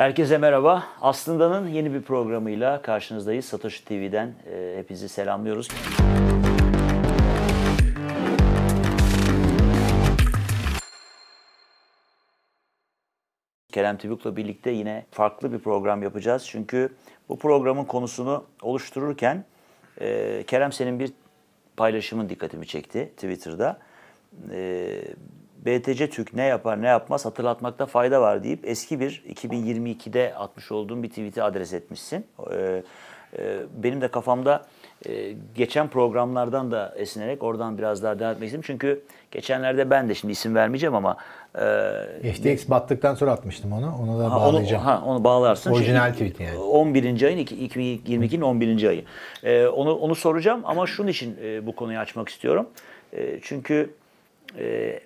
Herkese merhaba. Aslında'nın yeni bir programıyla karşınızdayız. Satoshi TV'den e, hepinizi selamlıyoruz. Kerem Tibuk'la birlikte yine farklı bir program yapacağız. Çünkü bu programın konusunu oluştururken e, Kerem senin bir paylaşımın dikkatimi çekti Twitter'da. BTC Türk ne yapar ne yapmaz hatırlatmakta fayda var deyip eski bir 2022'de atmış olduğum bir tweet'i adres etmişsin. E, e, benim de kafamda e, geçen programlardan da esinerek oradan biraz daha devam etmek istedim. Çünkü geçenlerde ben de şimdi isim vermeyeceğim ama e, FTX battıktan sonra atmıştım onu. Onu da Ha, onu, bağlayacağım. ha, onu bağlarsın. Orijinal Çünkü tweet yani. 11. ayın iki- 2022'nin 11. ayı. Ee, onu onu soracağım ama şunun için e, bu konuyu açmak istiyorum. E, çünkü e,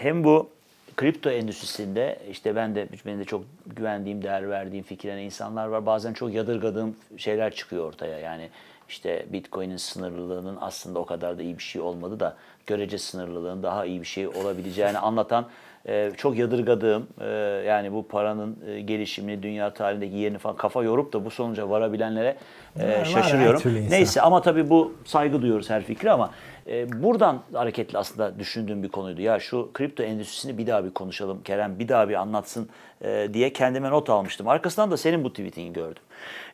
hem bu kripto endüstrisinde işte ben de benim de çok güvendiğim, değer verdiğim fikirlenen insanlar var. Bazen çok yadırgadığım şeyler çıkıyor ortaya. Yani işte Bitcoin'in sınırlılığının aslında o kadar da iyi bir şey olmadı da görece sınırlılığın daha iyi bir şey olabileceğini anlatan e, çok yadırgadığım e, yani bu paranın e, gelişimini, dünya tarihindeki yerini falan kafa yorup da bu sonuca varabilenlere e, şaşırıyorum. Neyse ama tabii bu saygı duyuyoruz her fikre ama e, buradan hareketli aslında düşündüğüm bir konuydu. Ya şu kripto endüstrisini bir daha bir konuşalım. Kerem bir daha bir anlatsın e, diye kendime not almıştım. Arkasından da senin bu tweetini gördüm.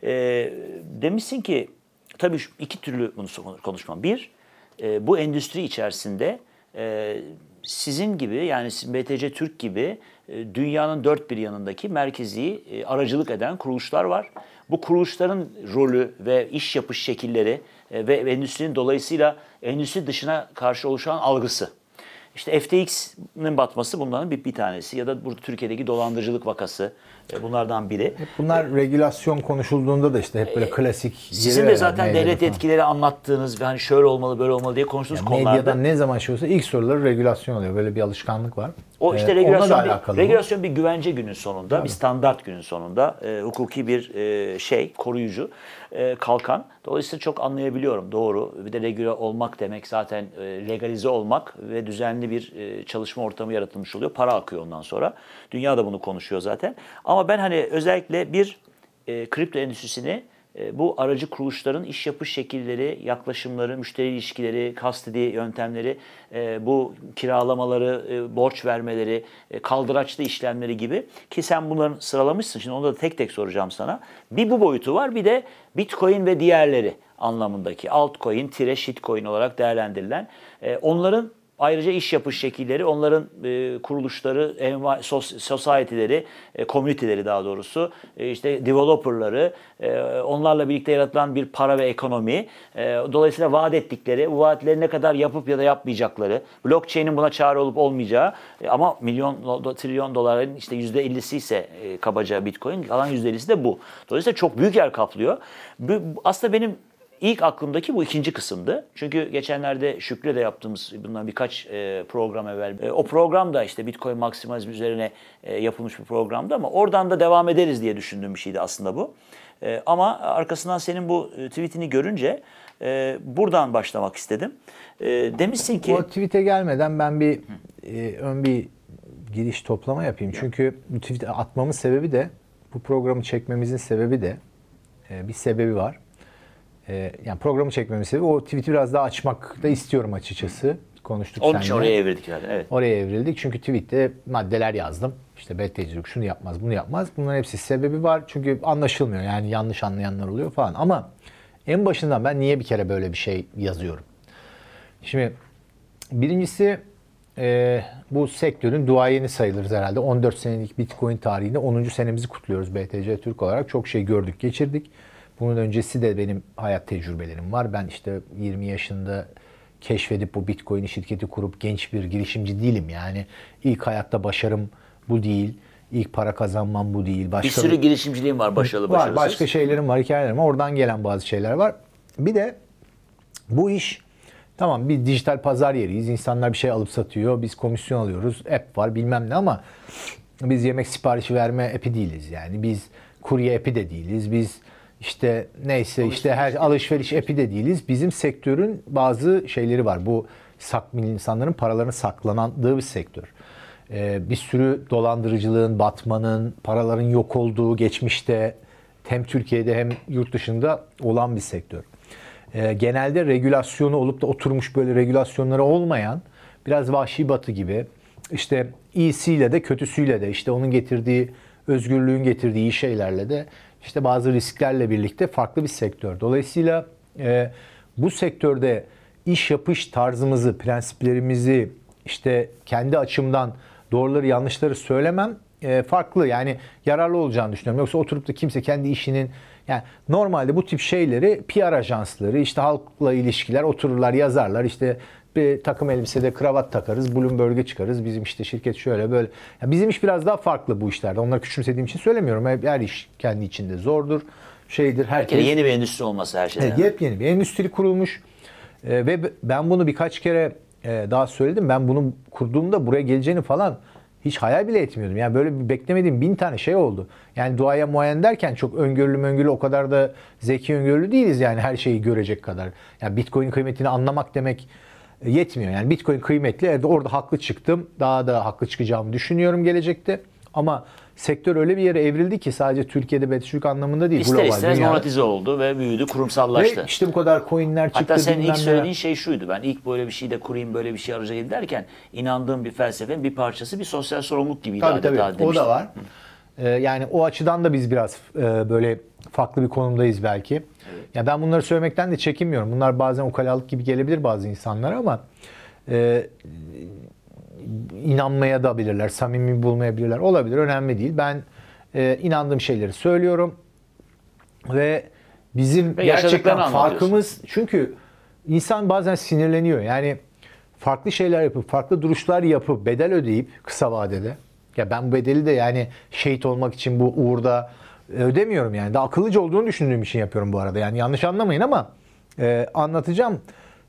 E, demişsin ki tabii iki türlü bunu konuşmam. Bir, e, bu endüstri içerisinde e, sizin gibi yani BTC Türk gibi e, dünyanın dört bir yanındaki merkezi e, aracılık eden kuruluşlar var. Bu kuruluşların rolü ve iş yapış şekilleri e, ve endüstrinin dolayısıyla endüstri dışına karşı oluşan algısı. İşte FTX'nin batması bunların bir, bir tanesi ya da burada Türkiye'deki dolandırıcılık vakası bunlardan biri. Bunlar regülasyon konuşulduğunda da işte hep böyle klasik Ee, Sizin de zaten devlet falan. etkileri anlattığınız ve hani şöyle olmalı böyle olmalı diye konuştuğunuz Yani konularda. Medyada ne zaman şey olsa ilk soruları regülasyon oluyor. Böyle bir alışkanlık var. O işte Ee, regülasyon, bir, regülasyon bir güvence günün sonunda, bir standart günün sonunda e, hukuki bir e, şey, koruyucu e, kalkan. Dolayısıyla çok anlayabiliyorum doğru. Bir de regüle olmak demek zaten e, legalize olmak ve düzenli bir e, çalışma ortamı yaratılmış oluyor. Para akıyor ondan sonra. Dünya da bunu konuşuyor zaten. Ama ben hani özellikle bir e, kripto endüstrisini e, bu aracı kuruluşların iş yapış şekilleri, yaklaşımları, müşteri ilişkileri, kastedi yöntemleri, e, bu kiralamaları, e, borç vermeleri, e, kaldıraçlı işlemleri gibi ki sen bunların sıralamışsın. Şimdi onu da tek tek soracağım sana. Bir bu boyutu var bir de Bitcoin ve diğerleri anlamındaki altcoin, tire shitcoin olarak değerlendirilen e, onların Ayrıca iş yapış şekilleri, onların e, kuruluşları, enva, society'leri, e, community'leri daha doğrusu, e, işte developer'ları, e, onlarla birlikte yaratılan bir para ve ekonomi, e, dolayısıyla vaat ettikleri, bu vaatleri ne kadar yapıp ya da yapmayacakları, blockchain'in buna çare olup olmayacağı e, ama milyon, do- trilyon doların işte %50'si ise e, kabaca Bitcoin, kalan %50'si de bu. Dolayısıyla çok büyük yer kaplıyor. Bu, aslında benim İlk aklımdaki bu ikinci kısımdı. Çünkü geçenlerde Şükrü de yaptığımız bundan birkaç e, program evvel. e, o program da işte Bitcoin maksimalizm üzerine e, yapılmış bir programdı ama oradan da devam ederiz diye düşündüğüm bir şeydi aslında bu. E, ama arkasından senin bu e, tweetini görünce e, buradan başlamak istedim. E, demişsin ki... O tweet'e gelmeden ben bir e, ön bir giriş toplama yapayım. Çünkü bu tweet'i atmamın sebebi de bu programı çekmemizin sebebi de e, bir sebebi var. E, yani programı çekmemin sebebi o tweet'i biraz daha açmak da istiyorum açıkçası. Konuştuk Onun için oraya evirdik zaten. Evet. Oraya evrildik çünkü tweette maddeler yazdım. İşte BTC'lik şunu yapmaz, bunu yapmaz. Bunların hepsi sebebi var. Çünkü anlaşılmıyor. Yani yanlış anlayanlar oluyor falan. Ama en başından ben niye bir kere böyle bir şey yazıyorum? Şimdi birincisi e, bu sektörün duayeni sayılırız herhalde. 14 senelik Bitcoin tarihinde 10. senemizi kutluyoruz BTC Türk olarak. Çok şey gördük, geçirdik. Bunun öncesi de benim hayat tecrübelerim var. Ben işte 20 yaşında keşfedip bu Bitcoin şirketi kurup genç bir girişimci değilim. Yani ilk hayatta başarım bu değil. İlk para kazanmam bu değil. Başka Bir sürü girişimciliğin var başarılı var. başarısız. Başka şeylerim var, hikayelerim var. Oradan gelen bazı şeyler var. Bir de bu iş tamam bir dijital pazar yeriyiz. İnsanlar bir şey alıp satıyor. Biz komisyon alıyoruz. App var bilmem ne ama biz yemek siparişi verme app'i değiliz. Yani biz kurye app'i de değiliz. Biz işte neyse işte her alışveriş app'i de değiliz. Bizim sektörün bazı şeyleri var. Bu sak, insanların paralarını saklandığı bir sektör. e, bir sürü dolandırıcılığın, batmanın, paraların yok olduğu geçmişte hem Türkiye'de hem yurt dışında olan bir sektör. E, genelde regülasyonu olup da oturmuş böyle regülasyonları olmayan biraz vahşi batı gibi işte iyisiyle de kötüsüyle de işte onun getirdiği özgürlüğün getirdiği iyi şeylerle de işte bazı risklerle birlikte farklı bir sektör. Dolayısıyla e, bu sektörde iş yapış tarzımızı, prensiplerimizi işte kendi açımdan doğruları yanlışları söylemem e, farklı. Yani yararlı olacağını düşünüyorum. Yoksa oturup da kimse kendi işinin yani normalde bu tip şeyleri PR ajansları işte halkla ilişkiler otururlar yazarlar işte bir takım elbisede kravat takarız, Bloomberg'e çıkarız. Bizim işte şirket şöyle böyle. Ya bizim iş biraz daha farklı bu işlerde. Onları küçümsediğim için söylemiyorum. Her- iş kendi içinde zordur. Şeydir. Herkes yeni bir endüstri olması her şeyden. Evet, yepyeni bir endüstri kurulmuş. Ee, ve ben bunu birkaç kere e, daha söyledim. Ben bunu kurduğumda buraya geleceğini falan hiç hayal bile etmiyordum. Yani böyle bir beklemediğim bin tane şey oldu. Yani duaya muayen derken çok öngörülü öngörülü o kadar da zeki öngörülü değiliz yani her şeyi görecek kadar. Yani Bitcoin kıymetini anlamak demek yetmiyor. Yani Bitcoin kıymetli evet orada haklı çıktım. Daha da haklı çıkacağımı düşünüyorum gelecekte. Ama sektör öyle bir yere evrildi ki sadece Türkiye'de Betüşlük anlamında değil. İster global istemez monetize oldu ve büyüdü, kurumsallaştı. Ve işte bu kadar coinler çıktı. Hatta senin ilk söylediğin şey şuydu. Ben ilk böyle bir şey de kurayım, böyle bir şey arayacağım derken inandığım bir felsefenin bir parçası bir sosyal sorumluluk gibiydi Tabii adeta tabii o da var. Ee, yani o açıdan da biz biraz e, böyle farklı bir konumdayız belki. Ya ben bunları söylemekten de çekinmiyorum. Bunlar bazen ukalalık gibi gelebilir bazı insanlara ama e, inanmaya da bilirler, samimi bulmayabilirler. Olabilir, önemli değil. Ben e, inandığım şeyleri söylüyorum ve bizim Ve gerçekten farkımız çünkü insan bazen sinirleniyor. Yani farklı şeyler yapıp, farklı duruşlar yapıp bedel ödeyip kısa vadede ya ben bu bedeli de yani şehit olmak için bu uğurda ödemiyorum yani. Daha akıllıca olduğunu düşündüğüm için yapıyorum bu arada. Yani yanlış anlamayın ama e, anlatacağım.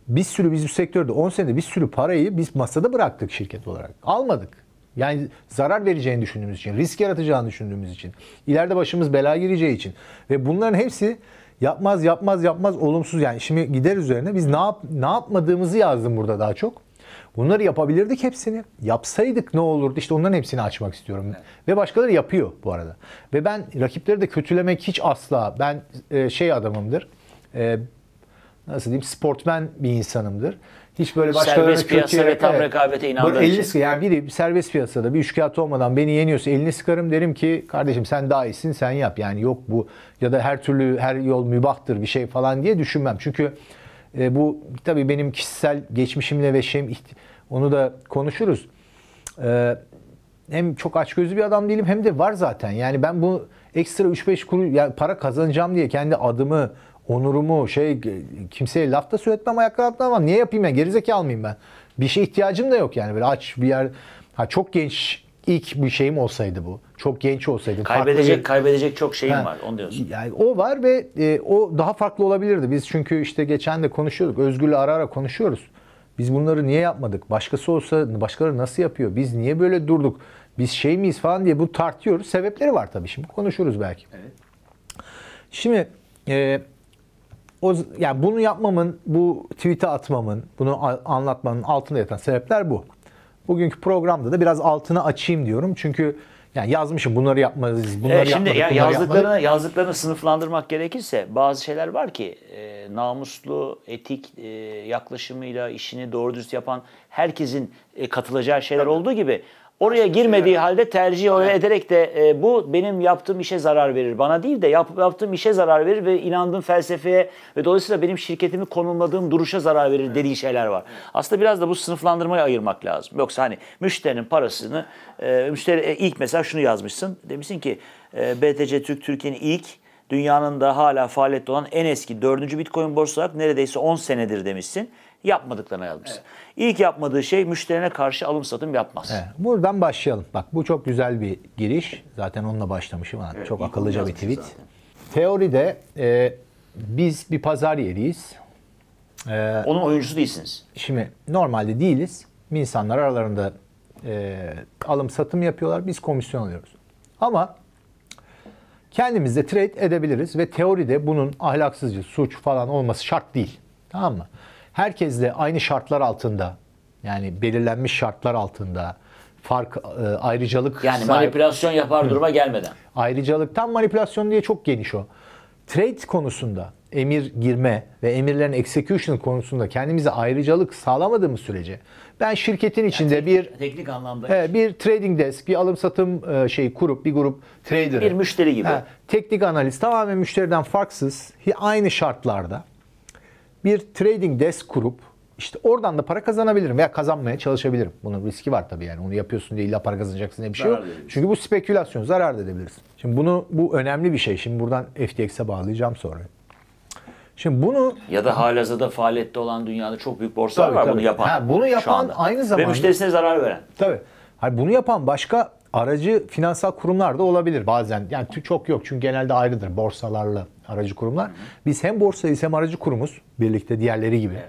Bir sürü biz bu sektörde 10 senede bir sürü parayı biz masada bıraktık şirket olarak. Almadık. Yani zarar vereceğini düşündüğümüz için, risk yaratacağını düşündüğümüz için, ileride başımız bela gireceği için ve bunların hepsi yapmaz yapmaz yapmaz olumsuz yani şimdi gider üzerine biz ne yap ne yapmadığımızı yazdım burada daha çok. Bunları yapabilirdik hepsini. Yapsaydık ne olurdu? İşte onların hepsini açmak istiyorum. Ve başkaları yapıyor bu arada. Ve ben rakipleri de kötülemek hiç asla. Ben e, şey adamımdır. E, nasıl diyeyim? Sportmen bir insanımdır. Hiç böyle başkalarını Serbest piyasa kötüye- ve tam rekabete inandığın elini için. yani biri serbest piyasada bir üçkağıt olmadan beni yeniyorsa elini sıkarım derim ki kardeşim sen daha iyisin sen yap. Yani yok bu ya da her türlü her yol mübahtır bir şey falan diye düşünmem. Çünkü e, bu tabii benim kişisel geçmişimle ve şeyim onu da konuşuruz. E, hem çok açgözlü bir adam değilim hem de var zaten. Yani ben bu ekstra 3-5 kuruş yani para kazanacağım diye kendi adımı, onurumu şey kimseye laf da söyletmem ayakta atlamam. Niye yapayım ya? Gerizekalı mıyım ben? Bir şey ihtiyacım da yok yani. Böyle aç bir yer. Ha çok genç ilk bir şeyim olsaydı bu. Çok genç olsaydım. farklı Kaybedecek bir- kaybedecek çok şeyin Ha, var. Onu diyorsun. Yani o var ve e, o daha farklı olabilirdi. Biz çünkü işte geçen de konuşuyorduk. Özgür'le ara ara konuşuyoruz. Biz bunları niye yapmadık? Başkası olsa başkaları nasıl yapıyor? Biz niye böyle durduk? Biz şey miyiz falan diye bu tartıyoruz. Sebepleri var tabii şimdi. Konuşuruz belki. Şimdi e, o yani bunu yapmamın, bu tweet'e atmamın, bunu anlatmanın altında yatan sebepler bu. Bugünkü programda da biraz altını açayım diyorum. Çünkü yani yazmışım bunları yapmalıyız, bunları Evet, şimdi ya yazdıklarını yazdıklarını sınıflandırmak gerekirse bazı şeyler var ki e, namuslu, etik e, yaklaşımıyla işini doğru dürüst yapan herkesin e, katılacağı şeyler olduğu gibi oraya girmediği halde tercih oraya ederek de e, bu benim yaptığım işe zarar verir. Bana değil de yap, yaptığım işe zarar verir ve inandığım felsefeye ve dolayısıyla benim şirketimi konumladığım duruşa zarar verir dediği şeyler var. Aslında biraz da bu sınıflandırmayı ayırmak lazım. Yoksa hani müşterinin parasını e, müşteri e, ilk mesela şunu yazmışsın. Demişsin ki e, BTC Türk Türkiye'nin ilk dünyanın da hala faaliyette olan en eski dördüncü Bitcoin borsası olarak neredeyse 10 senedir demişsin. Yapmadıklarına yazmışsın. İlk yapmadığı şey müşterine karşı alım satım yapmaz. Evet, buradan başlayalım. Bak bu çok güzel bir giriş. Zaten onunla başlamışım. Ha, çok akıllıca bir tweet. Teoride e, biz bir pazar yeriyiz. E, Onun oyuncusu değilsiniz. Şimdi normalde değiliz. İnsanlar aralarında e, alım satım yapıyorlar. Biz komisyon alıyoruz. Ama kendimiz de trade edebiliriz ve teoride bunun ahlaksızca suç falan olması şart değil. Tamam mı? Herkesle aynı şartlar altında yani belirlenmiş şartlar altında fark e, ayrıcalık Yani sahip- manipülasyon yapar duruma gelmeden. ayrıcalıktan manipülasyon diye çok geniş o. Trade konusunda emir girme ve emirlerin execution konusunda kendimize ayrıcalık sağlamadığımız sürece ben şirketin içinde bir Teknik anlamda He, bir trading desk, bir alım satım e, şey kurup bir grup trader. bir müşteri gibi. teknik analiz tamamen müşteriden farksız, aynı şartlarda bir trading desk kurup işte oradan da para kazanabilirim veya kazanmaya çalışabilirim. Bunun riski var tabii yani. Onu yapıyorsun diye illa para kazanacaksın diye bir şey yok. Çünkü bu spekülasyon, zarar da edebilirsin. Şimdi bunu bu önemli bir şey. Şimdi buradan FTX'e bağlayacağım sonra. Şimdi bunu Ya da halihazırda faaliyette olan dünyada çok büyük borsalar Tabii, var tabii. bunu yapan. Ha, bunu yapan aynı Ve zamanda- müşterisine zarar veren. Tabii. Hayır, bunu yapan başka aracı finansal kurumlar da olabilir bazen. Yani çok yok çünkü genelde ayrıdır borsalarla aracı kurumlar. Biz hem borsayız hem aracı kurumuz birlikte diğerleri gibi.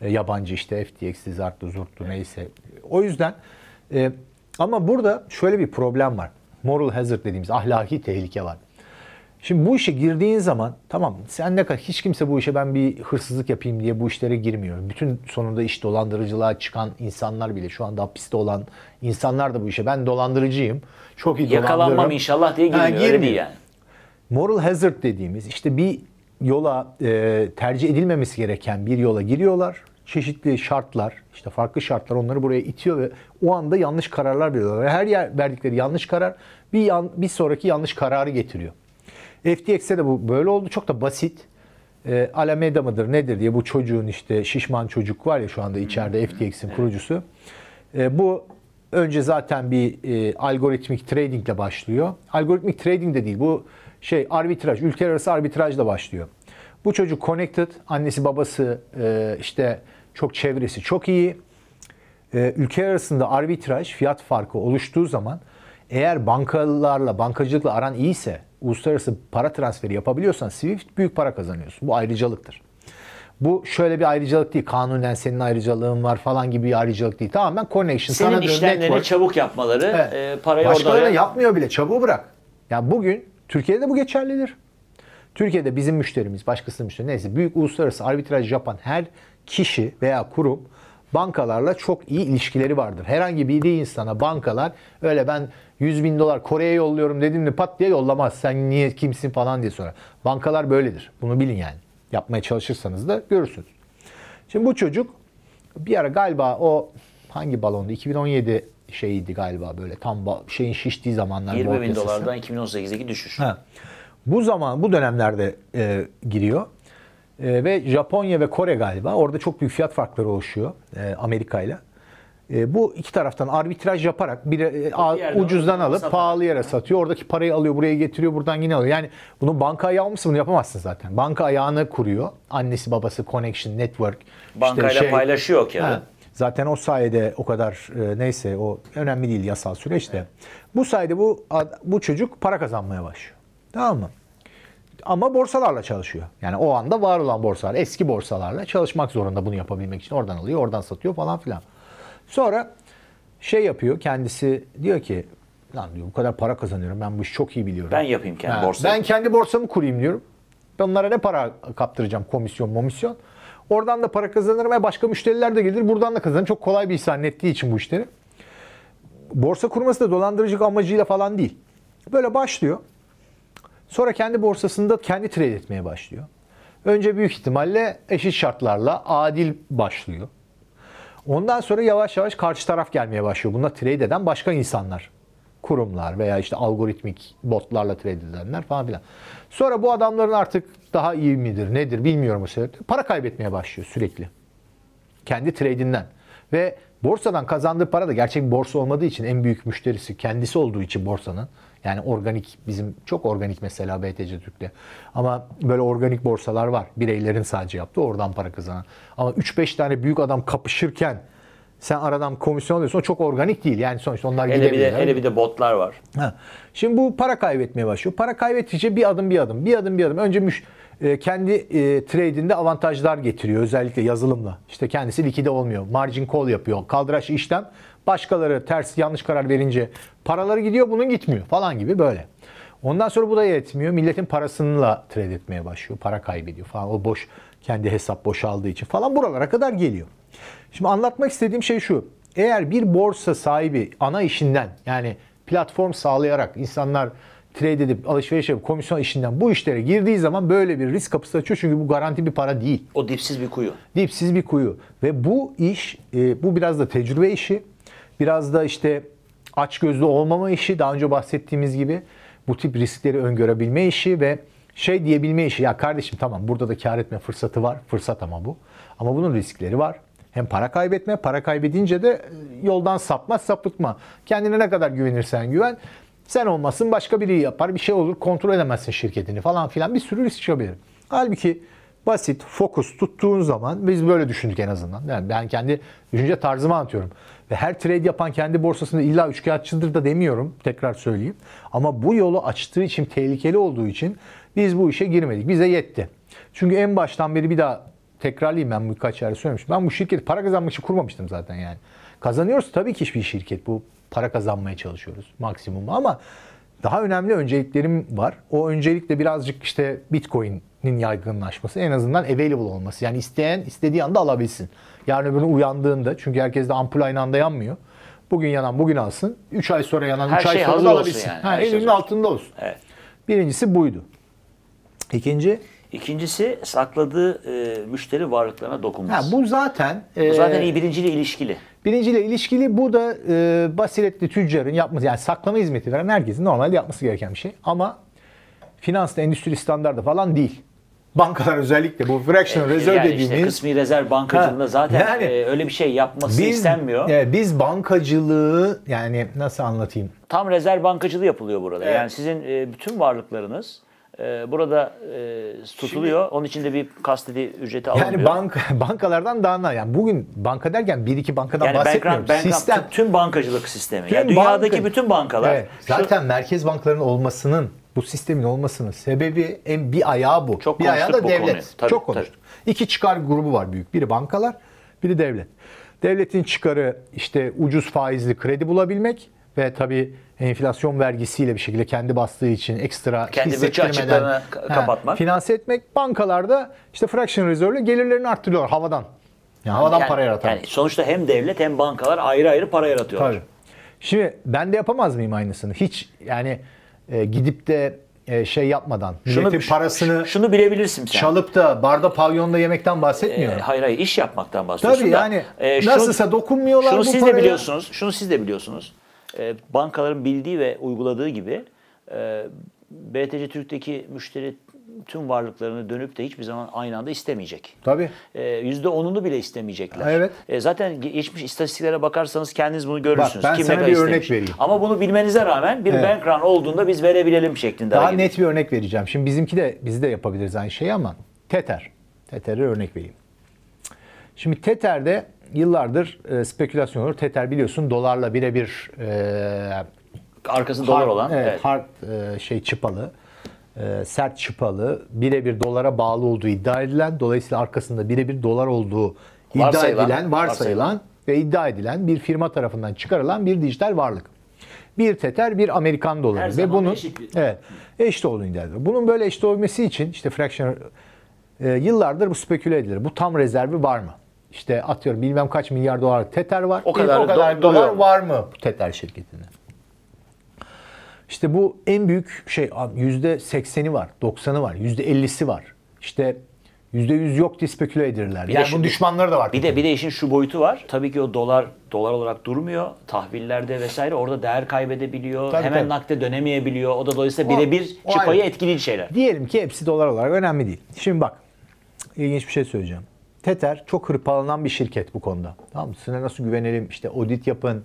E, yabancı işte FTX'li, Zartlı, Zurtlu neyse. O yüzden e, ama burada şöyle bir problem var. Moral hazard dediğimiz ahlaki tehlike var. Şimdi bu işe girdiğin zaman tamam sen ne kadar hiç kimse bu işe ben bir hırsızlık yapayım diye bu işlere girmiyor. Bütün sonunda iş dolandırıcılığa çıkan insanlar bile şu anda hapiste olan insanlar da bu işe ben dolandırıcıyım. Çok iyi Yakalanmam inşallah diye Ha, girmiyor. Öyle girmiyor. değil yani. Moral hazard dediğimiz işte bir yola e, tercih edilmemesi gereken bir yola giriyorlar. Çeşitli şartlar, işte farklı şartlar onları buraya itiyor ve o anda yanlış kararlar veriyorlar. Ve her yer verdikleri yanlış karar bir yan, bir sonraki yanlış kararı getiriyor. FTX'e de bu böyle oldu. Çok da basit. E, Alameda mıdır nedir diye bu çocuğun işte şişman çocuk var ya şu anda içeride FTX'in kurucusu. E, bu önce zaten bir e, algoritmik tradingle başlıyor. Algoritmik trading de değil bu şey arbitraj, ülkeler arası arbitrajla başlıyor. Bu çocuk connected, annesi babası e, işte çok çevresi çok iyi. E, ülkeler arasında arbitraj, fiyat farkı oluştuğu zaman eğer bankalarla, bankacılıkla aran iyiyse, uluslararası para transferi yapabiliyorsan Swift büyük para kazanıyorsun. Bu ayrıcalıktır. Bu şöyle bir ayrıcalık değil. Kanunen senin ayrıcalığın var falan gibi bir ayrıcalık değil. Tamamen connection. Senin sana işlemlerini network. çabuk yapmaları, Evet. e, parayı Başkaları orada... yapmıyor bile. Çabuğu bırak. Ya bugün Türkiye'de bu geçerlidir. Türkiye'de bizim müşterimiz, başkasının müşteri neyse büyük uluslararası arbitraj yapan her kişi veya kurum bankalarla çok iyi ilişkileri vardır. Herhangi bir insana bankalar öyle ben 100 bin dolar Kore'ye yolluyorum dedim mi pat diye yollamaz. Sen niye kimsin falan diye sorar. Bankalar böyledir. Bunu bilin yani. Yapmaya çalışırsanız da görürsünüz. Şimdi bu çocuk bir ara galiba o hangi balondu? 2017 şeyiydi galiba böyle tam şeyin şiştiği zamanlar. 20 bol bin dolardan 2018'deki düşüş. Ha. Bu zaman bu dönemlerde e, giriyor. E, ve Japonya ve Kore galiba orada çok büyük fiyat farkları oluşuyor e, Amerika ile. E, bu iki taraftan arbitraj yaparak bir, e, ucuzdan alıp satarak. pahalı yere satıyor. Oradaki parayı alıyor, buraya getiriyor, buradan yine alıyor. Yani bunu banka ayağı almışsın bunu yapamazsın zaten. Banka ayağını kuruyor. Annesi, babası, connection, network. işte Bankayla şey- paylaşıyor ki. Ha, Zaten o sayede o kadar e, neyse o önemli değil yasal süreçte. Bu sayede bu bu çocuk para kazanmaya başlıyor. Tamam mı? Ama borsalarla çalışıyor. Yani o anda var olan borsalar, eski borsalarla çalışmak zorunda bunu yapabilmek için. Oradan alıyor, oradan satıyor falan filan. Sonra şey yapıyor kendisi diyor ki lan diyor bu kadar para kazanıyorum ben bu işi çok iyi biliyorum. Ben yapayım kendi Ha, borsayı. Ben kendi borsamı kurayım diyorum. Ben onlara ne para kaptıracağım komisyon momisyon. Oradan da para kazanırım ve başka müşteriler de gelir. Buradan da kazanırım. Çok kolay bir iş zannettiği için bu işleri. Borsa kurması da dolandırıcılık amacıyla falan değil. Böyle başlıyor. Sonra kendi borsasında kendi trade etmeye başlıyor. Önce büyük ihtimalle eşit şartlarla adil başlıyor. Ondan sonra yavaş yavaş karşı taraf gelmeye başlıyor. Bunda trade eden başka insanlar. Kurumlar veya işte algoritmik botlarla trade edenler falan filan. Sonra bu adamların artık daha iyi midir nedir bilmiyorum o sebeple. Para kaybetmeye başlıyor sürekli. Kendi trade'inden. Ve borsadan kazandığı para da gerçek borsa olmadığı için en büyük müşterisi kendisi olduğu için borsanın. Yani organik bizim çok organik mesela BTC Türk'te. Ama böyle organik borsalar var. Bireylerin sadece yaptığı oradan para kazanan. Ama 3-5 tane büyük adam kapışırken sen aradan komisyon alıyorsun. O çok organik değil. Yani sonuçta onlar Hele bir de, hele bir de botlar var. Ha. Şimdi bu para kaybetmeye başlıyor. Para kaybettikçe bir adım bir adım, bir adım bir adım. Önce müş, e, kendi e, trade'inde avantajlar getiriyor özellikle yazılımla. İşte kendisi likide olmuyor. Margin call yapıyor. Kaldıraç işlem. Başkaları ters yanlış karar verince paraları gidiyor bunun gitmiyor falan gibi böyle. Ondan sonra bu da yetmiyor. Milletin parasıyla trade etmeye başlıyor. Para kaybediyor falan. O boş kendi hesap boşaldığı için falan buralara kadar geliyor. Şimdi anlatmak istediğim şey şu. eğer bir borsa sahibi ana işinden yani platform sağlayarak insanlar trade edip alışveriş yapıp komisyon işinden bu işlere girdiği zaman böyle bir risk kapısı açıyor. Çünkü bu garanti bir para değil. O dipsiz bir kuyu. Dipsiz bir kuyu. Ve bu iş, e, bu biraz da tecrübe işi. Biraz da işte açgözlü olmama işi. Daha önce bahsettiğimiz gibi bu tip riskleri öngörebilme işi ve şey diyebilme işi. Ya kardeşim tamam burada da kar etme fırsatı var. Fırsat ama bu. Ama bunun riskleri var. Hem para kaybetme, para kaybedince de e, yoldan sapma, sapıtma. Kendine ne kadar güvenirsen güven. Sen olmasın başka biri yapar, bir şey olur, kontrol edemezsin şirketini falan filan. Bir sürü risk çıkabilir. Halbuki basit, fokus tuttuğun zaman biz böyle düşündük en azından. Yani ben kendi düşünce tarzımı anlatıyorum. Ve her trade yapan kendi borsasında illa üçkağıtçıdır da demiyorum. Tekrar söyleyeyim. Ama bu yolu açtığı için, tehlikeli olduğu için biz bu işe girmedik. Bize yetti. Çünkü en baştan beri bir daha tekrarlayayım ben birkaç yerde söylemiştim. Ben bu şirketi para kazanmak için kurmamıştım zaten yani. Kazanıyoruz tabii ki bir şirket bu. Para kazanmaya çalışıyoruz maksimumu ama daha önemli önceliklerim var. O öncelikle birazcık işte Bitcoin'in yaygınlaşması, en azından available olması. Yani isteyen istediği anda alabilsin. Yarın öbür gün uyandığında çünkü herkes de ampul aynı anda yanmıyor. Bugün yanan bugün alsın. 3 ay sonra yanan Her 3 ay şey sonra hazır da alabilsin. yani. Ha, şey elinin hazır. altında olsun. Evet. Birincisi buydu. İkinci, İkincisi sakladığı e, müşteri varlıklarına ha, dokunmaz. bu zaten Bu zaten e, iyi birinciyle ilişkili. Birinciyle ilişkili bu da e, basiretli tüccarın yapması yani saklama hizmeti veren herkesin normalde yapması gereken bir şey. Ama finansta endüstri standardı falan değil. Bankalar özellikle bu fractional reserve yani dediğimiz işte kısmi rezerv bankacılığında Ha, zaten yani e, öyle bir şey yapması biz, istenmiyor. e, biz bankacılığı yani nasıl anlatayım? Tam rezerv bankacılığı yapılıyor burada. Evet. Yani sizin e, bütün varlıklarınız e, burada e, tutuluyor. Onun için de bir kastedi ücreti alınmıyor. Yani bank bankalardan daha na yani bugün banka derken bir iki bankadan yani bahsetmiyorum. bankran- bankran- Sistem. tüm, bankacılık sistemi. Tüm yani dünyadaki banka- bütün bankalar Evet, şu- zaten merkez bankalarının olmasının bu sistemin olmasının sebebi en bir ayağı bu. Çok bir ayağı da devlet. konuyu. Tabii, Çok konuştuk. İki çıkar grubu var büyük. Biri bankalar, biri devlet. Devletin çıkarı işte ucuz faizli kredi bulabilmek ve tabii enflasyon vergisiyle bir şekilde kendi bastığı için ekstra Kendi bütçe açıklarını kapatmak. Finanse etmek. Bankalarda işte fraction reserve gelirlerini arttırıyorlar havadan. Yani havadan yani, para yaratan. Yani sonuçta hem devlet hem bankalar ayrı ayrı para yaratıyorlar. Tabii. Şimdi ben de yapamaz mıyım aynısını? Hiç yani e, gidip de e, şey yapmadan, milletin parasını şunu bilebilirsin sen. çalıp da barda pavyonda yemekten E, bahsetmiyorum. hayır hayır iş yapmaktan bahsediyorsun Tabii da. yani e, şunu- nasılsa dokunmuyorlar Şunu bu siz paraya. de biliyorsunuz. Şunu siz de biliyorsunuz. E, bankaların bildiği ve uyguladığı gibi e, BTC Türk'teki müşteri tüm varlıklarını dönüp de hiçbir zaman aynı anda istemeyecek. Tabii. E, %10'unu bile istemeyecekler. Evet. E, zaten ge- geçmiş istatistiklere bakarsanız kendiniz bunu görürsünüz. ben Kim sana bir örnek istemiş. vereyim. Ama bunu bilmenize rağmen bir Evet. bank run olduğunda biz verebilelim şeklinde Daha net bir örnek vereceğim. Şimdi bizimki de biz de yapabiliriz aynı şeyi ama Tether. Tether'e örnek vereyim. Şimdi Tether'de yıllardır e, spekülasyon olur. Tether biliyorsun dolarla birebir e, Arkası dolar hard- olan. evet, evet. hard e, şey çıpalı, e, sert çıpalı, birebir dolara bağlı olduğu iddia edilen, dolayısıyla arkasında birebir dolar olduğu iddia Varsayılan, edilen, varsayılan varsayılan. ve iddia edilen bir firma tarafından çıkarılan bir dijital varlık. Bir Tether, bir Amerikan doları Her ve zaman bunun eşit bir- evet eşit olduğunu iddia ediyor. Bunun böyle eşit olabilmesi için işte fraction e, yıllardır bu speküle edilir. Bu tam rezervi var mı? İşte atıyorum bilmem kaç milyar dolar Tether var. O kadar o kadar do- dolar mu? var mı bu Tether şirketinde? İşte bu en büyük şey yüzde sekseni var, 90'ı var, yüzde 50'si var. İşte yüzde yüz yok diye speküle edirler. Bir yani bunun düşmanları da var. Bir de bir de işin şu boyutu var. Tabii ki o dolar dolar olarak durmuyor. Tahvillerde vesaire orada değer kaybedebiliyor. Tabii, Hemen tabii. nakde dönemeyebiliyor. O da dolayısıyla birebir çıpayı etkili şeyler. Diyelim ki hepsi dolar olarak önemli değil. Şimdi bak ilginç bir şey söyleyeceğim. Tether çok hırpalanan bir şirket bu konuda. Tamam mı? Size nasıl güvenelim? İşte audit yapın.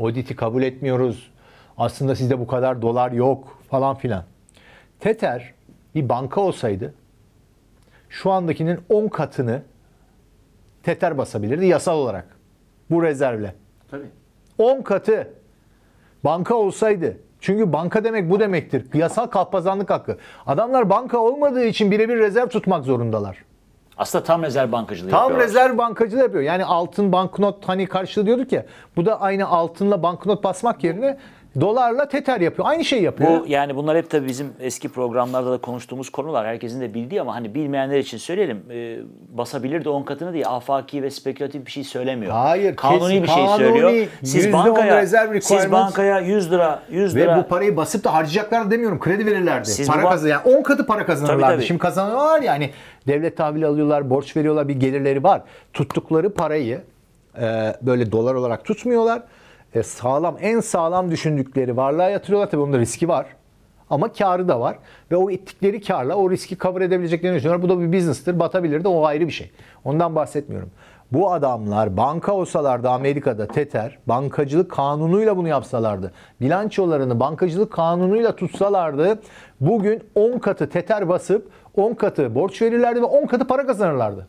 Auditi kabul etmiyoruz. Aslında sizde bu kadar dolar yok falan filan. Tether bir banka olsaydı şu andakinin 10 katını Tether basabilirdi yasal olarak. Bu rezervle. Tabii. 10 katı banka olsaydı. Çünkü banka demek bu demektir. Yasal kalpazanlık hakkı. Adamlar banka olmadığı için birebir rezerv tutmak zorundalar. Aslında tam rezerv bankacılığı Tam yapıyorlar. rezerv bankacılığı yapıyor. Yani altın banknot hani karşılığı diyorduk ya. Bu da aynı altınla banknot basmak yerine dolarla Tether yapıyor. Aynı şeyi yapıyor. Bu yani bunlar hep tabii bizim eski programlarda da konuştuğumuz konular. Herkesin de bildiği ama hani bilmeyenler için söyleyelim. E, basabilir de 10 katını diye afaki ve spekülatif bir şey söylemiyor. Hayır, Kanuni kesin- bir şey kanuni, söylüyor. Siz %10 bankaya siz bankaya 100 lira 100 Ve lira bu parayı basıp da harcayacaklar demiyorum. Kredi verirlerdi. Siz para kazan yani 10 katı para kazanırlardı. Tabii, tabii. Şimdi kazanıyorlar yani devlet tahvili alıyorlar, borç veriyorlar, bir gelirleri var. Tuttukları parayı e, böyle dolar olarak tutmuyorlar. E, sağlam en sağlam düşündükleri varlığa yatırıyorlar. Tabii onun da riski var. Ama karı da var. Ve o ettikleri karla o riski cover edebileceklerini düşünüyorlar. Bu da bir business'tır. Batabilir de o ayrı bir şey. Ondan bahsetmiyorum. Bu adamlar banka olsalardı Amerika'da Tether, bankacılık kanunuyla bunu yapsalardı, bilançolarını bankacılık kanunuyla tutsalardı, bugün 10 katı Tether basıp 10 katı borç verirlerdi ve 10 katı para kazanırlardı.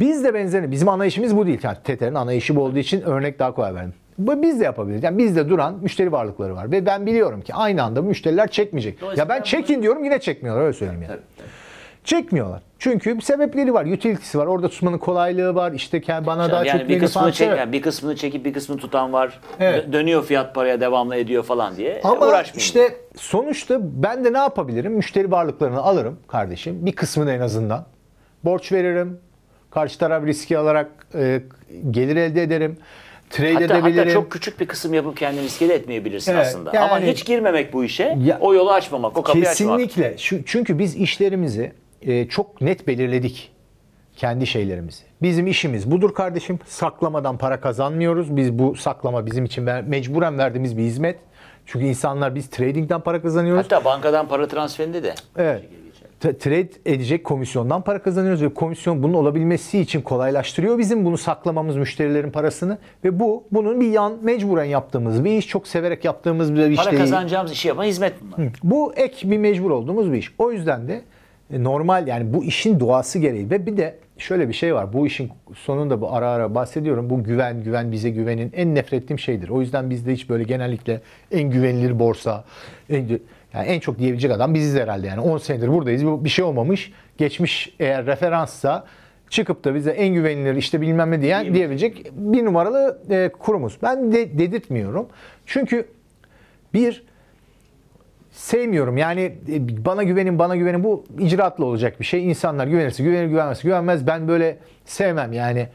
Biz de benzerini, bizim anlayışımız bu değil. Yani Tether'in anlayışı bu olduğu için örnek daha kolay verdim. Bu biz de yapabiliriz. Yani bizde duran müşteri varlıkları var ve ben biliyorum ki aynı anda bu müşteriler çekmeyecek. Ya ben çekin diyorum yine çekmiyorlar öyle söyleyeyim yani. Çekmiyorlar. Çünkü bir sebepleri var, utility'si var. Orada tutmanın kolaylığı var. İşte kendi- bana daha yani çok bir kısmını çek, yani bir kısmını çekip bir kısmını tutan var. Evet. Dö- Dönüyor fiyat paraya devamlı ediyor falan diye. Ama Uğraşmayın. işte sonuçta ben de ne yapabilirim? Müşteri varlıklarını alırım kardeşim. Bir kısmını en azından. Borç veririm. Karşı taraf riski alarak e, gelir elde ederim. Trade Hatta, edebilirim. hatta çok küçük bir kısım yapıp kendini riske de etmeyebilirsin Evet, aslında. yani- Ama hiç girmemek bu işe, Ya- o yolu açmamak, o kapıyı açmamak. Kesinlikle. Şu, çünkü biz işlerimizi e, çok net belirledik. Kendi şeylerimizi. Bizim işimiz budur kardeşim. Saklamadan para kazanmıyoruz. Biz bu saklama bizim için ver- mecburen verdiğimiz bir hizmet. Çünkü insanlar biz tradingden para kazanıyoruz. Hatta bankadan para transferinde de. Evet. Trade edecek komisyondan para kazanıyoruz ve komisyon bunun olabilmesi için kolaylaştırıyor bizim bunu saklamamız müşterilerin parasını ve bu bunun bir yan mecburen yaptığımız bir iş çok severek yaptığımız bir iş Para değil. kazanacağımız işi yapan hizmet bunlar. Bu ek bir mecbur olduğumuz bir iş. O yüzden de e, normal yani bu işin doğası gereği ve bir de şöyle bir şey var. Bu işin sonunda bu ara ara bahsediyorum. Bu güven, güven bize güvenin en nefret ettiğim şeydir. O yüzden bizde hiç böyle genellikle en güvenilir borsa, en, yani en çok diyebilecek adam biziz herhalde. Yani 10 senedir buradayız. Bu bir şey olmamış. Geçmiş eğer referanssa çıkıp da bize en güvenilir işte bilmem ne diyen diyebilecek bir numaralı e, kurumuz. Ben de dedirtmiyorum. Çünkü bir sevmiyorum. Yani e, bana güvenin, bana güvenin bu icraatla olacak bir şey. İnsanlar güvenirse güvenir, güvenmezse güvenmez. Ben böyle sevmem yani.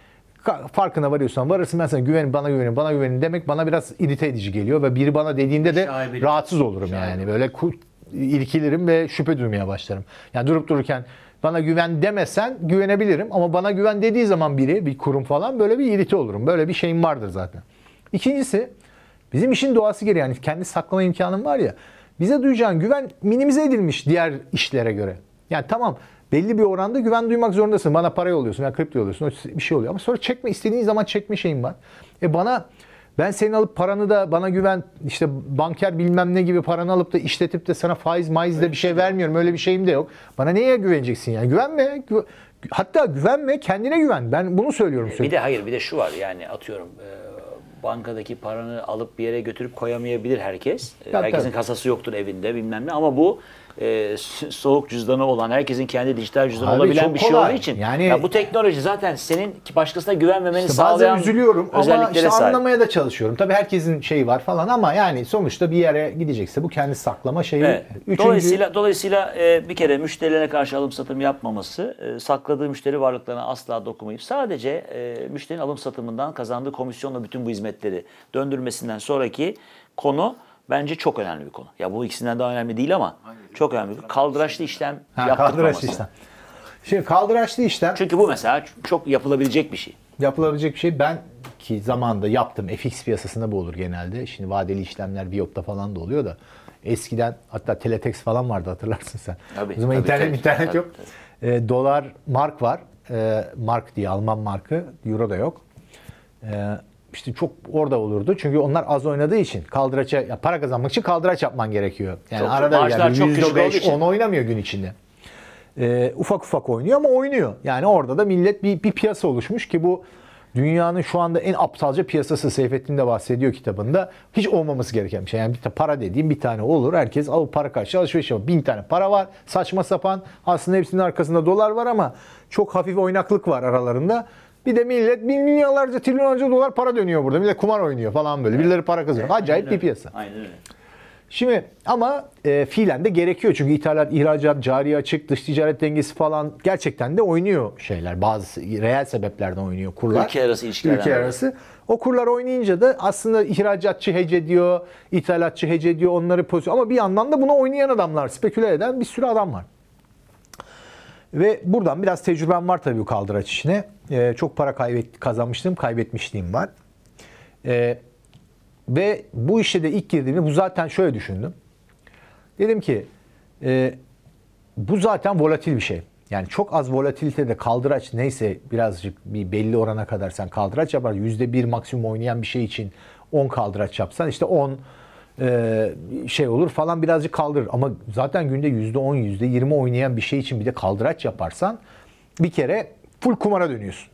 Farkına varıyorsan varırsın ben sana güvenin, bana güvenin, bana güvenin demek bana biraz irite edici geliyor ve biri bana dediğinde de Şaibeli. rahatsız olurum yani. Böyle irkilirim ve şüphe duymaya başlarım. Yani durup dururken bana güven demesen güvenebilirim ama bana güven dediği zaman biri, bir kurum falan böyle bir irite olurum. Böyle bir şeyim vardır zaten. İkincisi bizim işin doğası gereği yani kendi saklama imkanım var ya bize duyacağın güven minimize edilmiş diğer işlere göre. Yani tamam belli bir oranda güven duymak zorundasın. Bana para yolluyorsun, ya kripto yolluyorsun, bir şey oluyor. Ama sonra çekme istediğin zaman çekme şeyin var. E bana ben senin alıp paranı da bana güven işte banker bilmem ne gibi paranı alıp da işletip de sana faiz maiz de bir şey vermiyorum. Öyle bir şeyim de yok. Bana neye güveneceksin yani? Güvenme. Gü- Hatta güvenme, kendine güven. Ben bunu söylüyorum Bir sürekli. de hayır bir de şu var yani atıyorum e, bankadaki paranı alıp bir yere götürüp koyamayabilir herkes. E, Tabii, herkesin tabii. kasası yoktur evinde bilmem ne ama bu e, so- soğuk cüzdanı olan herkesin kendi dijital cüzdanı Abi olabilen çok bir şey kolay. olduğu için Yani- ya bu teknoloji zaten senin ki başkasına güvenmemeni İşte bazen sağlayan üzülüyorum ama özelliklere işte sahip. anlamaya da çalışıyorum. Tabii herkesin şeyi var falan ama yani sonuçta bir yere gidecekse bu kendi saklama şeyi. Evet. Üçüncü, Dolayısıyla dolayısıyla e, bir kere müşterilerine karşı alım satım yapmaması, e, sakladığı müşteri varlıklarına asla dokunmayıp sadece e, müşterinin alım satımından kazandığı komisyonla bütün bu hizmetleri döndürmesinden sonraki konu bence çok önemli bir konu. Ya bu ikisinden daha önemli değil ama çok önemli. Kaldıraçlı işlem ha, kaldıraçlı işlem. Şimdi kaldıraçlı işlem Çünkü bu mesela çok yapılabilecek bir şey. yapılabilecek bir şey. Ben ki zamanında yaptım. FX piyasasında bu olur genelde. Şimdi vadeli işlemler Viyop'ta falan da oluyor da. Eskiden hatta Teletext falan vardı hatırlarsın sen. Tabii, o zaman tabii, internet tabii. internet Tabii, yok. Ee, dolar mark var. Ee, mark diye Alman markı. Euro da yok. Ee, işte çok orada olurdu. Çünkü onlar az oynadığı için kaldıraça ya para kazanmak için kaldıraç yapman gerekiyor. Yani Çok- arada yani çok küçük olduğu %5 için. 10 oynamıyor gün içinde. Ee, ufak ufak oynuyor ama oynuyor. Yani orada da millet bir, bir piyasa oluşmuş ki bu dünyanın şu anda en aptalca piyasası Seyfettin de bahsediyor kitabında. Hiç olmaması gereken bir şey. Yani bir para dediğim bir tane olur. Herkes o para karşı alışveriş yapar. Bin tane para var. Saçma sapan. Aslında hepsinin arkasında dolar var ama çok hafif oynaklık var aralarında. Bir de millet milyarlarca trilyonlarca dolar para dönüyor burada. Millet kumar oynuyor falan böyle. Birileri para kazanıyor. Acayip bir piyasa. Aynen öyle. Şimdi ama e, fiilen de gerekiyor çünkü ithalat, ihracat, cari açık, dış ticaret dengesi falan gerçekten de oynuyor şeyler. Bazı reel sebeplerden oynuyor kurlar. Ülke arası ilişkilerden Ülke arası. O kurlar oynayınca da aslında ihracatçı hece ediyor, ithalatçı hece ediyor, onları pozisyon. Ama bir yandan da bunu oynayan adamlar, speküle eden bir sürü adam var. Ve buradan biraz tecrübem var tabii bu kaldıraç işine. Ee, çok para kaybet, kazanmıştım, kaybetmişliğim var. Ee, ve bu işe de ilk girdiğimde bu zaten şöyle düşündüm. Dedim ki e, bu zaten volatil bir şey. Yani çok az volatilitede kaldıraç neyse birazcık bir belli orana kadar sen kaldıraç yapar. %1 maksimum oynayan bir şey için 10 kaldıraç yapsan işte 10 e, şey olur falan birazcık kaldırır. Ama zaten günde %10 %20 oynayan bir şey için bir de kaldıraç yaparsan bir kere full kumara dönüyorsun.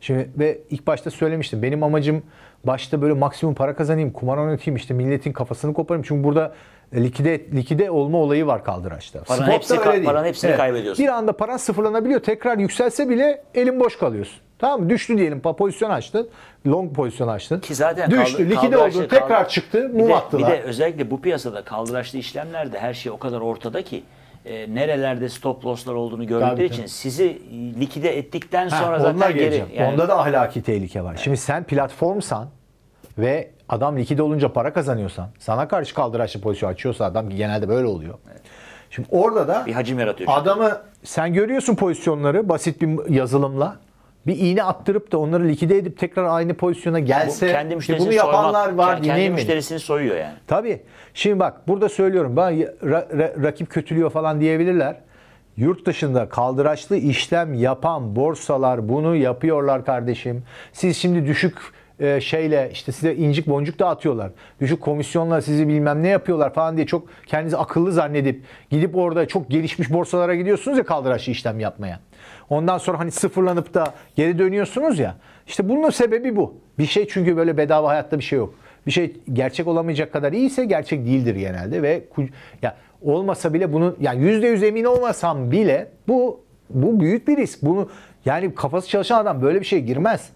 Şimdi ve ilk başta söylemiştim. Benim amacım başta böyle maksimum para kazanayım, kumar oynatayım, işte milletin kafasını koparayım. Çünkü burada e, likide likide olma olayı var kaldıraçta. Paranın hepsi- paranın hepsini kaybediyorsun. Bir anda paran sıfırlanabiliyor. Tekrar yükselse bile elin boş kalıyorsun. Tamam mı? Düştü diyelim. Pozisyon açtın. Long pozisyon açtın. Ki zaten Düştü. kaldı- likide kaldıraçlı- oldun. Tekrar kaldı- çıktı. Bir Mum de, attılar. bir de özellikle bu piyasada kaldıraçlı işlemlerde her şey o kadar ortada ki e, nerelerde stop loss'lar olduğunu gördükleri Tabii, için tabii. sizi likide ettikten Ha, sonra zaten geri. yani- Onda da ahlaki tehlike var. Şimdi sen platformsan ve adam likide olunca para kazanıyorsan, sana karşı kaldıraçlı pozisyon açıyorsa adam ki genelde böyle oluyor. Şimdi orada da bir hacim yaratıyor. adamı sen görüyorsun pozisyonları basit bir yazılımla. Bir iğne attırıp da onları likide edip tekrar aynı pozisyona Bu gelse kendi işte müşterisini bunu yapanlar soymak, var kendi müşterisini soyuyor yani. Tabii. Şimdi bak burada söylüyorum. Ben ra- ra- rakip kötülüyor falan diyebilirler. Yurt dışında kaldıraçlı işlem yapan borsalar bunu yapıyorlar kardeşim. Siz şimdi düşük e, şeyle işte size incik boncuk dağıtıyorlar. Düşük komisyonla sizi bilmem ne yapıyorlar falan diye çok kendinizi akıllı zannedip gidip orada çok gelişmiş borsalara gidiyorsunuz ya kaldıraçlı işlem yapmaya. Ondan sonra hani sıfırlanıp da geri dönüyorsunuz ya. İşte bunun sebebi bu. Bir şey çünkü böyle bedava hayatta bir şey yok. Bir şey gerçek olamayacak kadar iyiyse gerçek değildir genelde ve ya olmasa bile bunun yani yüzde yüz emin olmasam bile bu bu büyük bir risk. Bunu yani kafası çalışan adam böyle bir şeye girmez.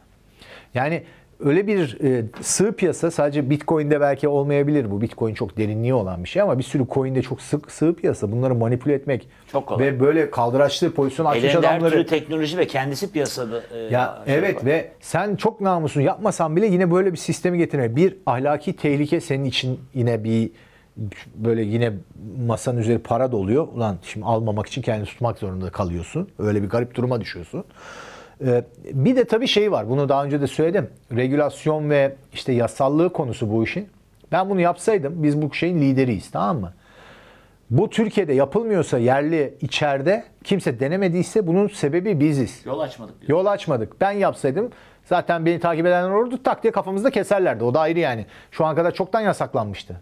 Yani öyle bir e, sığ piyasa sadece Bitcoin'de belki olmayabilir bu. Bitcoin çok derinliği olan bir şey ama bir sürü coin'de çok sık sığ piyasa. Bunları manipüle etmek Çok kolay. ve böyle kaldıraçlı pozisyon açmış Elinde adamları türlü teknoloji ve kendisi piyasada. e, ya şey evet var. ve sen çok namusun yapmasan bile yine böyle bir sistemi getirme. Bir ahlaki tehlike senin için yine bir böyle yine masanın üzeri para doluyor. Ulan şimdi almamak için kendini tutmak zorunda kalıyorsun. Öyle bir garip duruma düşüyorsun. Ee, bir de tabii şey var. Bunu daha önce de söyledim. Regülasyon ve işte yasallığı konusu bu işin. Ben bunu yapsaydım biz bu şeyin lideriyiz tamam mı? Bu Türkiye'de yapılmıyorsa yerli içeride kimse denemediyse bunun sebebi biziz. Yol açmadık diyor. Yol açmadık. Ben yapsaydım zaten beni takip edenler olurdu tak diye kafamızda keserlerdi. O da ayrı yani. Şu an kadar çoktan yasaklanmıştı.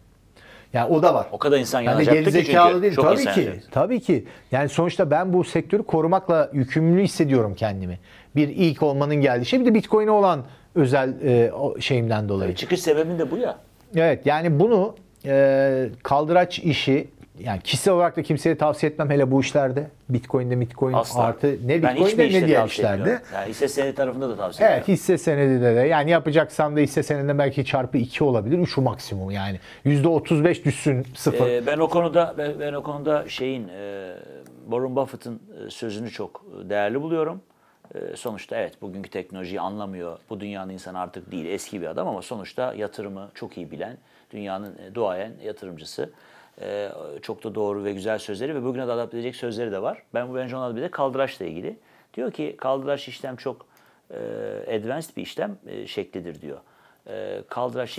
Yani o da var. O kadar insan Yani yanacaktı ki gerizekalı çünkü. değil. Çok tabii ki. yanacaktı. Tabii ki. Yani sonuçta ben bu sektörü korumakla yükümlü hissediyorum kendimi. Bir ilk olmanın geldiği şey bir de Bitcoin'e olan özel e, şeyimden dolayı. Çıkış sebebin de bu ya. Evet yani bunu e, kaldıraç işi yani kişisel olarak da kimseye tavsiye etmem hele bu işlerde. Bitcoin'de Bitcoin Asla. artı ne Ben Bitcoin'de ne diğer tavsiye işlerde. Yani hisse senedi tarafında da tavsiye Evet etmiyorum. hisse senedinde de yani yapacaksan da hisse senedinde belki çarpı 2 olabilir. 3 maksimum yani. %35 düşsün sıfır. Ee, ben o konuda ben, ben o konuda şeyin e, Warren Buffett'ın e, sözünü çok değerli buluyorum. E, sonuçta evet bugünkü teknolojiyi anlamıyor. Bu dünyanın insanı artık değil. Eski bir adam ama sonuçta yatırımı çok iyi bilen, dünyanın e, duayen yatırımcısı. E, çok da doğru ve güzel sözleri ve bugüne de adapte edecek sözleri de var. Ben bu bence ona bir de kaldıraçla ilgili. Diyor ki kaldıraç işlem çok e, advanced bir işlem e, şeklidir diyor. E,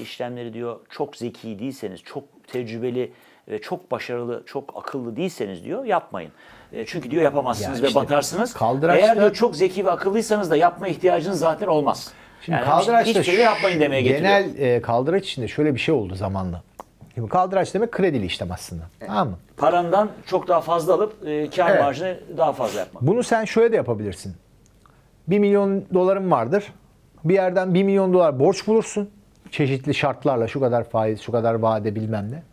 işlemleri diyor çok zeki değilseniz, çok tecrübeli ve çok başarılı, çok akıllı değilseniz diyor yapmayın. E, çünkü diyor yapamazsınız Ya ve işte batarsınız. kaldıraçta- Eğer diyor çok zeki ve akıllıysanız da yapma ihtiyacınız zaten olmaz. Şimdi yani kaldıraçta hiçbir şey yapmayın demeye getiriyor. genel e, kaldıraç içinde şöyle bir şey oldu zamanla. Şimdi kaldıraç demek kredili işlem aslında. Tamam mı? Parandan çok daha fazla alıp e, kar Evet. marjını daha fazla yapmak. Bunu sen şöyle de yapabilirsin. 1 milyon doların vardır. Bir yerden 1 milyon dolar borç bulursun. Çeşitli şartlarla şu kadar faiz, şu kadar vade bilmem ne.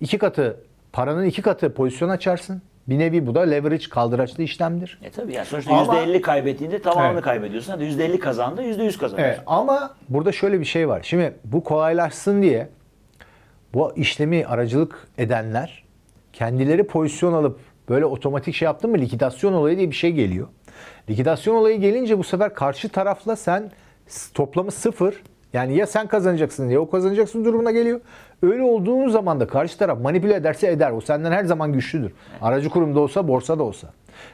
İki katı, paranın iki katı pozisyon açarsın. Bir nevi bu da leverage kaldıraçlı işlemdir. E tabii yani sonuçta Ama- %50 kaybettiğinde tamamını Evet. kaybediyorsun. Hadi %50 kazandı, %100 kazanıyorsun. Evet, ama burada şöyle bir şey var. Şimdi bu kolaylaşsın diye bu işlemi aracılık edenler kendileri pozisyon alıp böyle otomatik şey yaptın mı likidasyon olayı diye bir şey geliyor. Likidasyon olayı gelince bu sefer karşı tarafla sen toplamı sıfır. Yani ya sen kazanacaksın ya o kazanacaksın durumuna geliyor. Öyle olduğun zaman da karşı taraf manipüle ederse eder. O senden her zaman güçlüdür. Aracı kurumda olsa borsada olsa.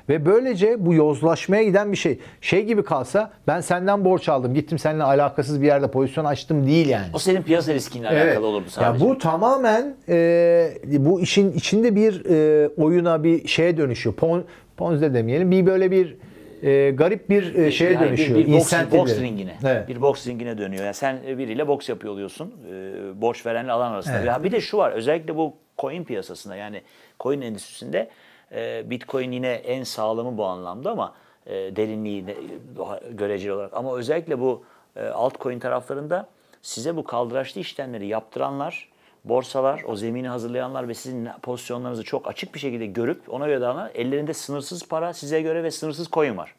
Ve böylece bu yozlaşmaya giden bir şey. Şey gibi kalsa ben senden borç aldım gittim seninle alakasız bir yerde pozisyon açtım değil yani. O senin piyasa riskiyle alakalı olurdu sadece. Ya bu tamamen e, bu işin içinde bir e, oyuna bir şeye dönüşüyor. Pon, Ponzi de demeyelim. Bir böyle bir e, garip bir e, şeye Yani dönüşüyor. Bir, bir boks, ringine. Evet. Bir boks ringine dönüyor. Yani sen biriyle boks yapıyor oluyorsun. E, borç verenle alan arasında. Evet. Ya bir de şu var. Özellikle bu coin piyasasında yani coin endüstrisinde e, Bitcoin yine en sağlamı bu anlamda ama e, derinliği ne- göreceli olarak. Ama özellikle bu e, altcoin taraflarında size bu kaldıraçlı işlemleri yaptıranlar borsalar, o zemini hazırlayanlar ve sizin pozisyonlarınızı çok açık bir şekilde görüp ona göre davranan ellerinde sınırsız para size göre ve sınırsız coin var.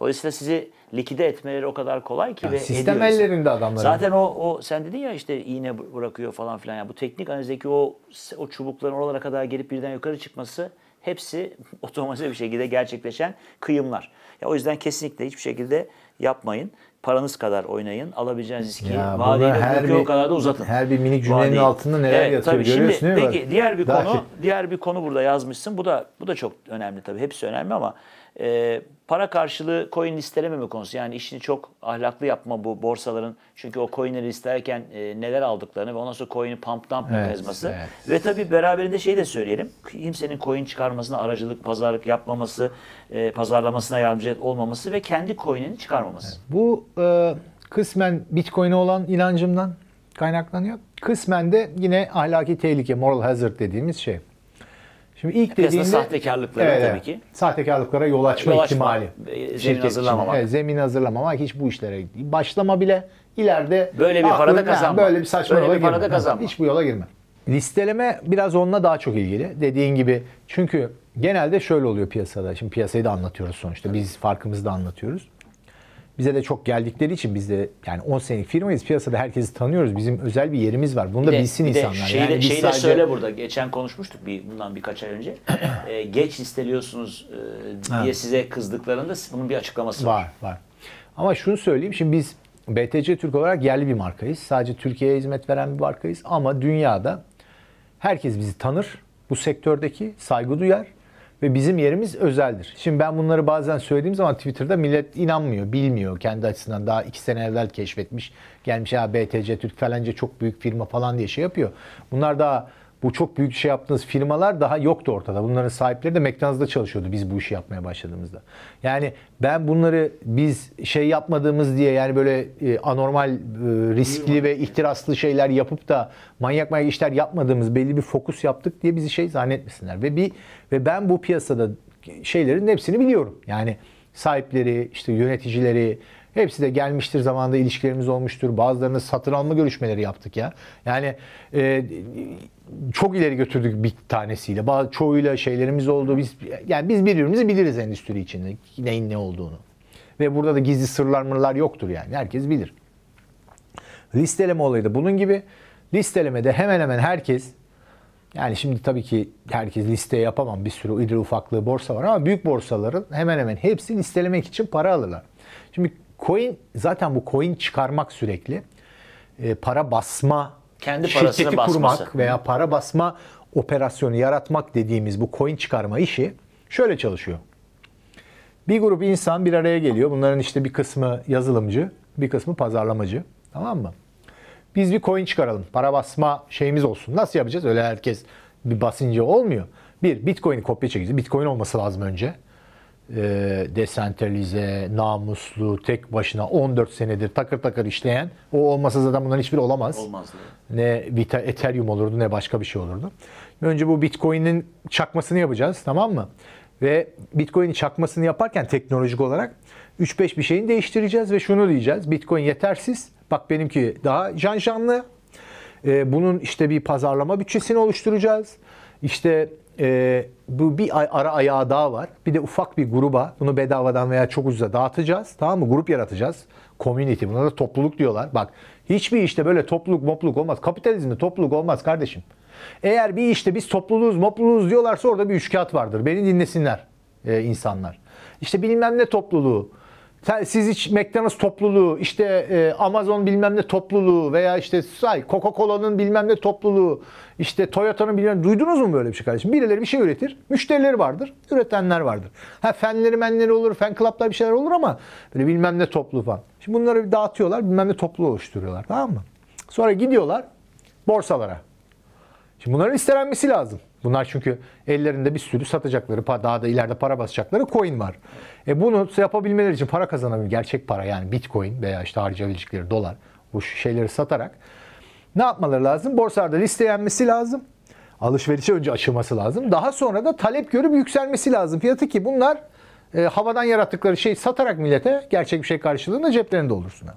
Dolayısıyla sizi likide etmeleri o kadar kolay ki Ya ve sistem ediyor. ellerinde adamların. Zaten o, o sen dedin ya işte iğne bırakıyor falan filan. Yani bu teknik analizdeki o o çubukların oralara kadar gelip birden yukarı çıkması hepsi otomatize bir şekilde gerçekleşen kıyımlar. Ya o yüzden kesinlikle hiçbir şekilde yapmayın. Paranız kadar oynayın. Alabileceğiniz riski Ya burada her mümkün o bir- kadar da uzatın. her bir minik cümlenin Vadeyi. altında neler yatıyor tabii. görüyorsun Şimdi, değil mi? Peki diğer bir Daha konu ki- diğer bir konu burada yazmışsın. Bu da bu da çok önemli tabii. Hepsi önemli ama e, para karşılığı coin listelememe konusu. Yani işini çok ahlaklı yapma bu borsaların. Çünkü o coinleri listelerken e, neler aldıklarını ve ondan sonra coin'i pump dump Evet, mekanizması. evet. Ve tabii beraberinde şey de söyleyelim. Kimsenin coin çıkarmasına aracılık, pazarlık yapmaması, e, pazarlamasına yardımcı olmaması ve kendi coin'ini çıkarmaması. Bu e, kısmen Bitcoin'e olan inancımdan kaynaklanıyor. Kısmen de yine ahlaki tehlike, moral hazard dediğimiz şey. Şimdi ilk Piyasada dediğinde sahtekarlıklara Evet, tabii ki. Sahtekarlıklara yol açma Yol açma, ihtimali. e, zemin için. hazırlamamak. Evet, zemin hazırlamamak hiç bu işlere başlama bile ileride Böyle bir aklın- para da yani kazanma. Böyle bir saçma Böyle yola bir para da girme. kazanma. Hiç bu yola girme. Listeleme biraz onunla daha çok ilgili. Dediğin gibi çünkü genelde şöyle oluyor piyasada. Şimdi piyasayı da anlatıyoruz sonuçta. Biz farkımızı da anlatıyoruz. Bize de çok geldikleri için biz de yani 10 senelik firmayız. Piyasada herkesi tanıyoruz. Bizim özel bir yerimiz var. Bunu da Bir de- bilsin bir de insanlar. Şeyi, yani de, sadece- söyle burada. Geçen konuşmuştuk bir bundan birkaç ay önce. Ee, geç listeliyorsunuz e, diye size kızdıklarında bunun bir açıklaması var. Var var. Ama şunu söyleyeyim. Şimdi biz BTC Türk olarak yerli bir markayız. Sadece Türkiye'ye hizmet veren bir markayız. Ama dünyada herkes bizi tanır. Bu sektördeki saygı duyar. Ve bizim yerimiz özeldir. Şimdi ben bunları bazen söylediğim zaman Twitter'da millet inanmıyor, bilmiyor kendi açısından. Daha iki sene evvel keşfetmiş. Gelmiş ha BTC Türk falanca çok büyük firma falan diye şey yapıyor. Bunlar daha bu çok büyük şey yaptığınız firmalar daha yoktu ortada. Bunların sahipleri de McDonald's'da çalışıyordu biz bu işi yapmaya başladığımızda. Yani ben bunları biz şey yapmadığımız diye yani böyle e, anormal, e, riskli ve ihtiraslı şeyler yapıp da manyak manyak işler yapmadığımız belli bir fokus yaptık diye bizi şey zannetmesinler. Ve bir ve ben bu piyasada şeylerin hepsini biliyorum. Yani sahipleri, işte yöneticileri, Hepsi de gelmiştir zamanında ilişkilerimiz olmuştur. Bazılarını satın alma görüşmeleri yaptık ya. Yani e, çok ileri götürdük bir tanesiyle. Bazı çoğuyla şeylerimiz oldu. Biz yani biz birbirimizi biliriz endüstri içinde neyin ne olduğunu. Ve burada da gizli sırlar mırlar yoktur yani. Herkes bilir. Listeleme olayı da bunun gibi. Listelemede hemen hemen herkes yani şimdi tabii ki herkes liste yapamam. Bir sürü iri ufaklığı borsa var ama büyük borsaların hemen hemen hepsi listelemek için para alırlar. Şimdi coin zaten bu coin çıkarmak sürekli e, para basma Kendi parasını şirketi basması. kurmak veya para basma operasyonu yaratmak dediğimiz bu coin çıkarma işi şöyle çalışıyor. Bir grup insan bir araya geliyor. Bunların işte bir kısmı yazılımcı, bir kısmı pazarlamacı. Tamam mı? Biz bir coin çıkaralım. Para basma şeyimiz olsun. Nasıl yapacağız? Öyle herkes bir basınca olmuyor. Bir, Bitcoin'i kopya çekeceğiz. Bitcoin olması lazım önce. Ee, desentralize, namuslu, tek başına 14 senedir takır takır işleyen. O olmasa zaten bunların hiçbiri olamaz. Olmaz. Ne Vita, Ethereum olurdu ne başka bir şey olurdu. Önce bu Bitcoin'in çakmasını yapacağız tamam mı? Ve Bitcoin'in çakmasını yaparken teknolojik olarak 3-5 bir şeyini değiştireceğiz ve şunu diyeceğiz. Bitcoin yetersiz. Bak benimki daha can canlı. Ee, bunun işte bir pazarlama bütçesini oluşturacağız. İşte e, bu bir ara ayağı daha var. Bir de ufak bir gruba bunu bedavadan veya çok ucuza dağıtacağız. Tamam mı? Grup yaratacağız. Community. Buna da topluluk diyorlar. Bak hiçbir işte böyle topluluk mopluluk olmaz. Kapitalizmde topluluk olmaz kardeşim. Eğer bir işte biz topluluğuz mopluluğuz diyorlarsa orada bir üçkağıt vardır. Beni dinlesinler e, insanlar. İşte bilmem ne topluluğu. Siz hiç McDonald's topluluğu, işte e, Amazon bilmem ne topluluğu veya işte say Coca-Cola'nın bilmem ne topluluğu, işte Toyota'nın bilmem duydunuz mu böyle bir şey kardeşim? Birileri bir şey üretir, müşterileri vardır, üretenler vardır. Ha fenleri menleri olur, fen club'lar bir şeyler olur ama böyle bilmem ne topluluğu falan. Şimdi bunları bir dağıtıyorlar, bilmem ne topluluğu oluşturuyorlar tamam mı? Sonra gidiyorlar borsalara. Şimdi bunların listelenmesi lazım. Bunlar çünkü ellerinde bir sürü satacakları, daha da ileride para basacakları coin var. E bunu yapabilmeleri için para kazanabilir, gerçek para yani bitcoin veya işte harcayabilecekleri dolar bu şeyleri satarak ne yapmaları lazım? Borsalarda listelenmesi lazım. Alışverişe önce açılması lazım. Daha sonra da talep görüp yükselmesi lazım fiyatı ki bunlar e, havadan yarattıkları şeyi satarak millete gerçek bir şey karşılığında ceplerinde olursun.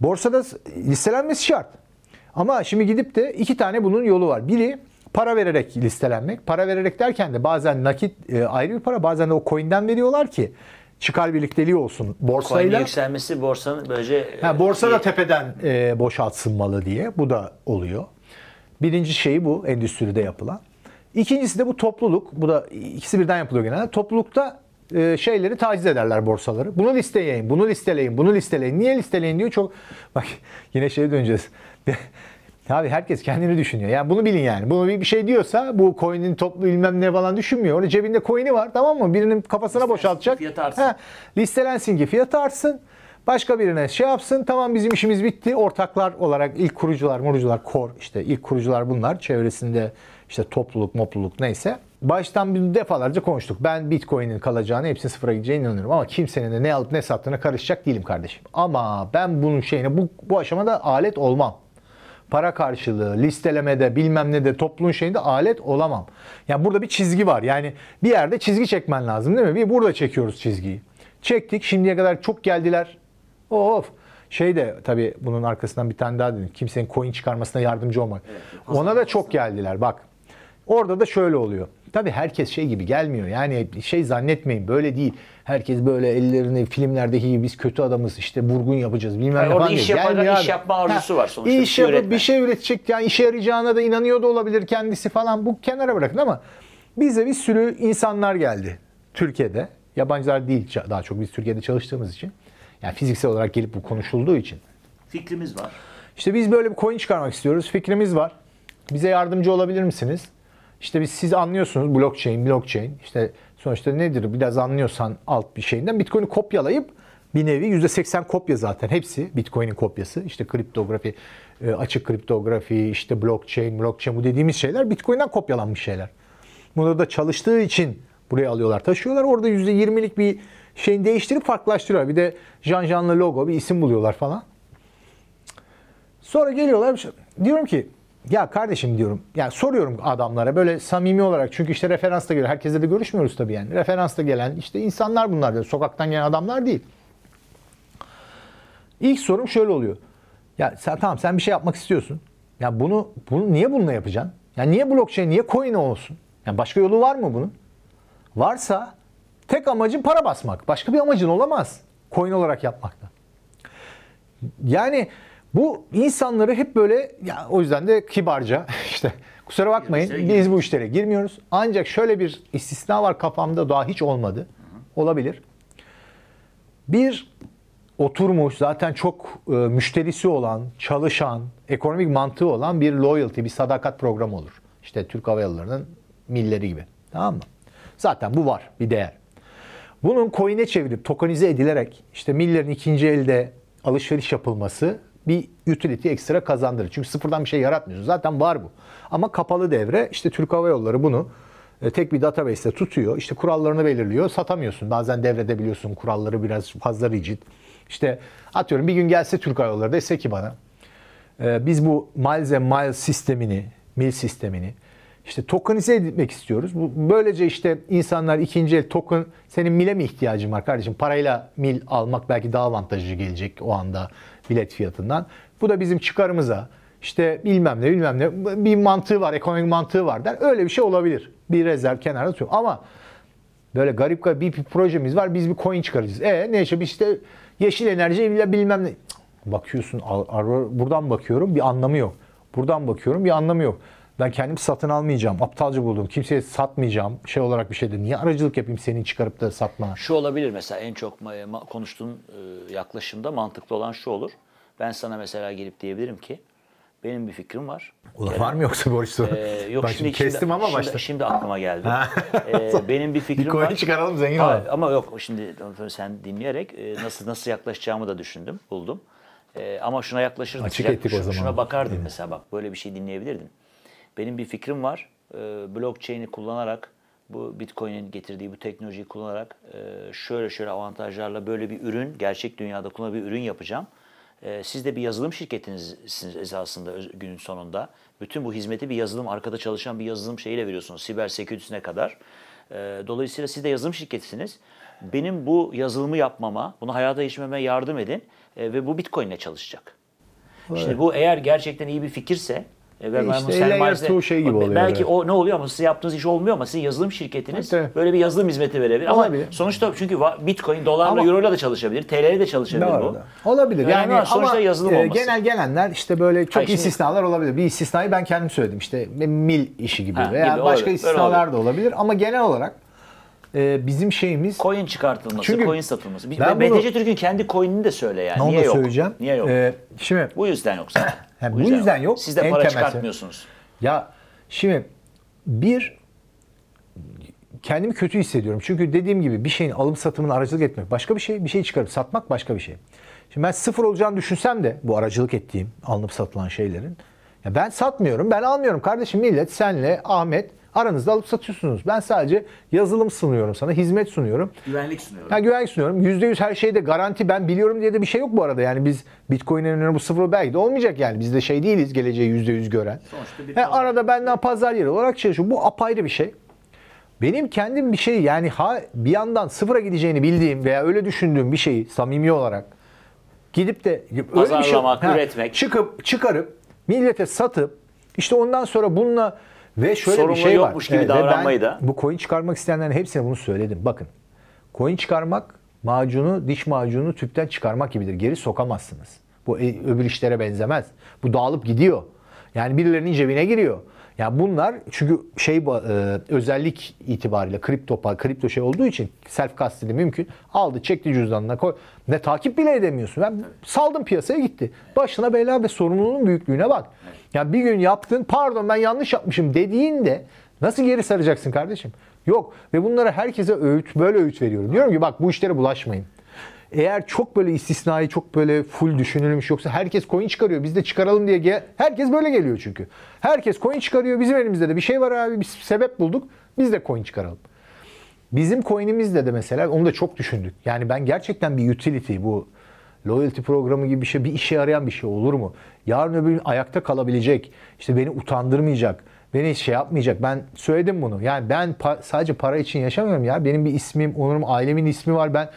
Borsada listelenmesi şart. Ama şimdi gidip de iki tane bunun yolu var. Biri para vererek listelenmek. Para vererek derken de bazen nakit e, ayrı bir para bazen de o coin'den veriyorlar ki çıkar birlikteliği olsun Coin'in borsayla. yükselmesi borsanın böylece Ha, borsa da e, tepeden e, boşaltsın malı diye. Bu da oluyor. Birinci şeyi bu endüstride yapılan. İkincisi de bu topluluk. Bu da ikisi birden yapılıyor genelde. Toplulukta e, şeyleri taciz ederler borsaları. Bunu listeleyin, bunu listeleyin, bunu listeleyin. Niye listeleyin diyor çok. Bak yine şeye döneceğiz. Abi herkes kendini düşünüyor. Yani bunu bilin yani. Bunu bir şey diyorsa bu coin'in toplu bilmem ne falan düşünmüyor. Orada cebinde coin'i var tamam mı? Birinin kafasına Listelensin boşaltacak. fiyatı artsın. Ha, listelensin ki fiyatı artsın. Başka birine şey yapsın. Tamam bizim işimiz bitti. Ortaklar olarak ilk kurucular, murucular, core işte ilk kurucular bunlar. Çevresinde işte topluluk, mopluluk neyse. Baştan bir defalarca konuştuk. Ben Bitcoin'in kalacağını, hepsinin sıfıra gideceğine inanıyorum. Ama kimsenin de ne alıp ne sattığına karışacak değilim kardeşim. Ama ben bunun şeyine bu, bu aşamada alet olmam para karşılığı, listelemede, bilmem ne de topluluğun şeyinde alet olamam. Yani burada bir çizgi var. Yani bir yerde çizgi çekmen lazım değil mi? Bir burada çekiyoruz çizgiyi. Çektik. Şimdiye kadar çok geldiler. Of. Şey de tabii bunun arkasından bir tane daha dedim. Kimsenin coin çıkarmasına yardımcı olmak. Ona da çok geldiler. Bak. Orada da şöyle oluyor. Tabii herkes şey gibi gelmiyor. Yani şey zannetmeyin böyle değil. Herkes böyle ellerini filmlerdeki gibi biz kötü adamız işte vurgun yapacağız bilmem Hayır, ne falan iş yapan- iş yapma arzusu var sonuçta, İş şey yapıp üretme. bir şey üretecek yani işe yarayacağına da inanıyor da olabilir kendisi falan. Bu kenara bırakın ama bize bir sürü insanlar geldi Türkiye'de. Yabancılar değil daha çok biz Türkiye'de çalıştığımız için. Yani fiziksel olarak gelip bu konuşulduğu için. fikrimiz var. İşte biz böyle bir coin çıkarmak istiyoruz. Fikrimiz var. Bize yardımcı olabilir misiniz? İşte biz siz anlıyorsunuz blockchain, blockchain. İşte sonuçta nedir biraz anlıyorsan alt bir şeyinden Bitcoin'i kopyalayıp bir nevi %80 kopya zaten hepsi Bitcoin'in kopyası. İşte kriptografi, e, açık kriptografi, işte blockchain, blockchain bu dediğimiz şeyler Bitcoin'den kopyalanmış şeyler. Bunu da çalıştığı için buraya alıyorlar, taşıyorlar. Orada %20'lik bir şeyin değiştirip farklılaştırıyorlar. Bir de Jean Jean'lı logo, bir isim buluyorlar falan. Sonra geliyorlar şey- diyorum ki ya kardeşim diyorum ya soruyorum adamlara böyle samimi olarak çünkü işte referansta geliyor. Herkesle de görüşmüyoruz tabii yani. Referansta gelen işte insanlar bunlar diyor. Sokaktan gelen adamlar değil. İlk sorum şöyle oluyor. Ya sen tamam sen bir şey yapmak istiyorsun. Ya bunu bunu niye bununla yapacaksın? Ya niye blockchain, niye coin olsun? Ya başka yolu var mı bunun? Varsa tek amacın para basmak. Başka bir amacın olamaz. Coin olarak yapmakta. Yani bu insanları hep böyle ya o yüzden de kibarca işte kusura bakmayın biz bu işlere girmiyoruz. Ancak şöyle bir istisna var kafamda daha hiç olmadı. Olabilir. Bir oturmuş zaten çok e, müşterisi olan, çalışan, ekonomik mantığı olan bir loyalty, bir sadakat programı olur. İşte Türk Hava Yolları'nın milleri gibi. Tamam mı? Zaten bu var bir değer. Bunun coin'e çevirip tokenize edilerek işte millerin ikinci elde alışveriş yapılması bir utility ekstra kazandırır. Çünkü sıfırdan bir şey yaratmıyorsun. Zaten var bu. Ama kapalı devre işte Türk Hava Yolları bunu e, tek bir database'te tutuyor. İşte kurallarını belirliyor. Satamıyorsun. Bazen devredebiliyorsun. Kuralları biraz fazla rigid. İşte atıyorum bir gün gelse Türk Hava Yolları dese ki bana e, biz bu miles and miles sistemini, mil sistemini işte tokenize etmek istiyoruz. Bu, böylece işte insanlar ikinci el token, senin mile mi ihtiyacın var kardeşim? Parayla mil almak belki daha avantajlı gelecek o anda bilet fiyatından. Bu da bizim çıkarımıza işte bilmem ne bilmem ne bir mantığı var, ekonomik mantığı var der. Öyle bir şey olabilir. Bir rezerv kenarda tutuyorum. Ama böyle garip garip bir, bir projemiz var. Biz bir coin çıkaracağız. E ne işte işte yeşil enerji bilmem ne. Bakıyorsun ar- ar- buradan bakıyorum bir anlamı yok. Buradan bakıyorum bir anlamı yok. Ben kendim satın almayacağım. Aptalca buldum. Kimseye satmayacağım. Şey olarak bir şeydi. Niye aracılık yapayım senin çıkarıp da satmana? Şu olabilir mesela en çok konuştuğun e, yaklaşımda mantıklı olan şu olur. Ben sana mesela gelip diyebilirim ki benim bir fikrim var. Ulan var mı yoksa borç sorunu? Ee, yok Bak şimdi, kestim şimdi, ama şimdi, başta. Şimdi aklıma geldi. Ee, benim bir fikrim Bir var. çıkaralım zengin olalım. Ama yok şimdi sen dinleyerek e, nasıl nasıl yaklaşacağımı da düşündüm, buldum. E, ama şuna yaklaşırdın. Açık sıcak- ettik o şu- zaman. Şuna bakardın Evet. mesela bak böyle bir şey dinleyebilirdin. Benim bir fikrim var. E, blockchain'i kullanarak bu Bitcoin'in getirdiği bu teknolojiyi kullanarak e, şöyle şöyle avantajlarla böyle bir ürün, gerçek dünyada kullanılan bir ürün yapacağım. E, Siz de bir yazılım şirketinizsiniz esasında günün sonunda. Bütün bu hizmeti bir yazılım, arkada çalışan bir yazılım şeyiyle veriyorsunuz. Siber security'sine kadar. E, Dolayısıyla siz de yazılım şirketisiniz. Benim bu yazılımı yapmama, bunu hayata geçirmeme yardım edin e, ve bu Bitcoin ile çalışacak. İşte bu eğer gerçekten iyi bir fikirse e, ve işte bu sermayesi- two şey gibi oluyor, Belki o ne oluyor ama sizin yaptığınız iş olmuyor ama sizin yazılım şirketiniz Evet, evet. böyle bir yazılım hizmeti verebilir. Ama Olabilir. sonuçta çünkü Bitcoin dolarla, Ama- euroyla da çalışabilir, TL'ye de çalışabilir bu. Doğru. Olabilir. Önemli Yani olan sonuçta ama yazılım e, olması. genel gelenler işte böyle çok Hayır, şimdi- istisnalar olabilir. Bir istisnayı ben kendim söyledim. İşte mil işi gibi Ha, veya gibi, başka öyle, istisnalar da olabilir ama genel olarak e, bizim şeyimiz Coin çıkartılması, Çünkü coin satılması. Ben ve bunu- BTC Türk'ün kendi coin'ini de söyle yani. onu Niye da yok? söyleyeceğim. Niye yok? E, şimdi bu yüzden yok zaten. Ha, bu yüzden yok. Siz de En para temel çıkartmıyorsunuz. Ya şimdi bir kendimi kötü hissediyorum. Çünkü dediğim gibi bir şeyin alım satımını aracılık etmek başka bir şey, bir şey çıkarıp satmak başka bir şey. Şimdi ben sıfır olacağını düşünsem de bu aracılık ettiğim alınıp satılan şeylerin ya ben satmıyorum, ben almıyorum kardeşim. Millet senle Ahmet aranızda alıp satıyorsunuz. Ben sadece yazılım sunuyorum sana, hizmet sunuyorum. Güvenlik sunuyorum. Ha güvenlik sunuyorum. %100 her şeyde garanti ben biliyorum diye de bir şey yok bu arada. Yani biz Bitcoin'in önüne bu sıfır belki de olmayacak yani. Biz de şey değiliz geleceği %100 gören. Sonuçta bir Ha, arada benden pazar yeri olarak çalışıyor. Bu apayrı bir şey. Benim kendim bir şey yani ha bir yandan sıfıra gideceğini bildiğim veya öyle düşündüğüm bir şeyi samimi olarak gidip de öyle bir şey, üretmek. çıkıp çıkarıp millete satıp işte ondan sonra bununla ve şöyle Sorumlu bir şey var. yokmuş gibi ve ben davranmayı da. Bu coin çıkarmak isteyenlerin hepsine bunu söyledim. Bakın coin çıkarmak macunu, diş macunu tüpten çıkarmak gibidir. Geri sokamazsınız. Bu e- öbür işlere benzemez. Bu dağılıp gidiyor. Yani birilerinin cebine giriyor. Yani bunlar çünkü şey e, özellik itibariyle kripto pa- kripto şey olduğu için self custody mümkün. Aldı, çekti cüzdanına koy. Ne takip bile edemiyorsun. Ben saldım piyasaya gitti. Başına bela ve sorumluluğun büyüklüğüne bak. Yani bir gün yaptın, pardon ben yanlış yapmışım dediğinde nasıl geri saracaksın kardeşim? Yok ve bunlara herkese öğüt böyle öğüt veriyorum. Diyorum ki bak bu işlere bulaşmayın. Eğer çok böyle istisnai, çok böyle full düşünülmüş yoksa herkes coin çıkarıyor. Biz de çıkaralım diye gel- herkes böyle geliyor çünkü. Herkes coin çıkarıyor. Bizim elimizde de bir şey var abi. Bir sebep bulduk. Biz de coin çıkaralım. Bizim coin'imizde de mesela onu da çok düşündük. Yani ben gerçekten bir utility bu loyalty programı gibi bir şey bir işe yarayan bir şey olur mu? Yarın öbür gün ayakta kalabilecek. işte beni utandırmayacak. Beni şey yapmayacak. Ben söyledim bunu. Yani ben pa- sadece para için yaşamıyorum ya. Benim bir ismim, onurum, ailemin ismi var. Ben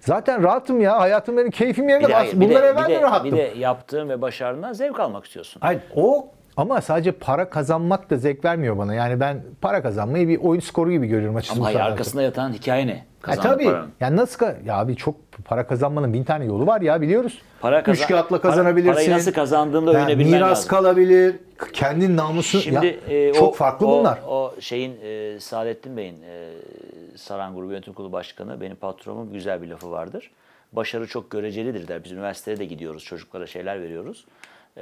zaten rahatım ya. Hayatım benim keyfim yerinde. Bir de, hayır, bir Bunlar de, evvel bir de de, rahattım. bir de yaptığın ve başardığından zevk almak istiyorsun. Hayır, o ama sadece para kazanmak da zevk vermiyor bana. Yani ben para kazanmayı bir oyun skoru gibi görüyorum açıkçası. Ama arkasında yatan hikaye ne? Ya Kazandığın tabii. paranın. Yani nasıl ka- ya abi çok para kazanmanın bin tane yolu var ya biliyoruz. Para kazan- Üç kağıtla para- kazanabilirsin. parayı nasıl kazandığını da Ya öğrenebilmen Miras lazım. kalabilir. Kendin namusun. Şimdi ya, e, çok o, farklı o, bunlar. O şeyin e, Saadettin Bey'in e, Saran Grubu Yönetim Kurulu Başkanı benim patronum güzel bir lafı vardır. Başarı çok görecelidir der. Biz üniversiteye de gidiyoruz. Çocuklara şeyler veriyoruz.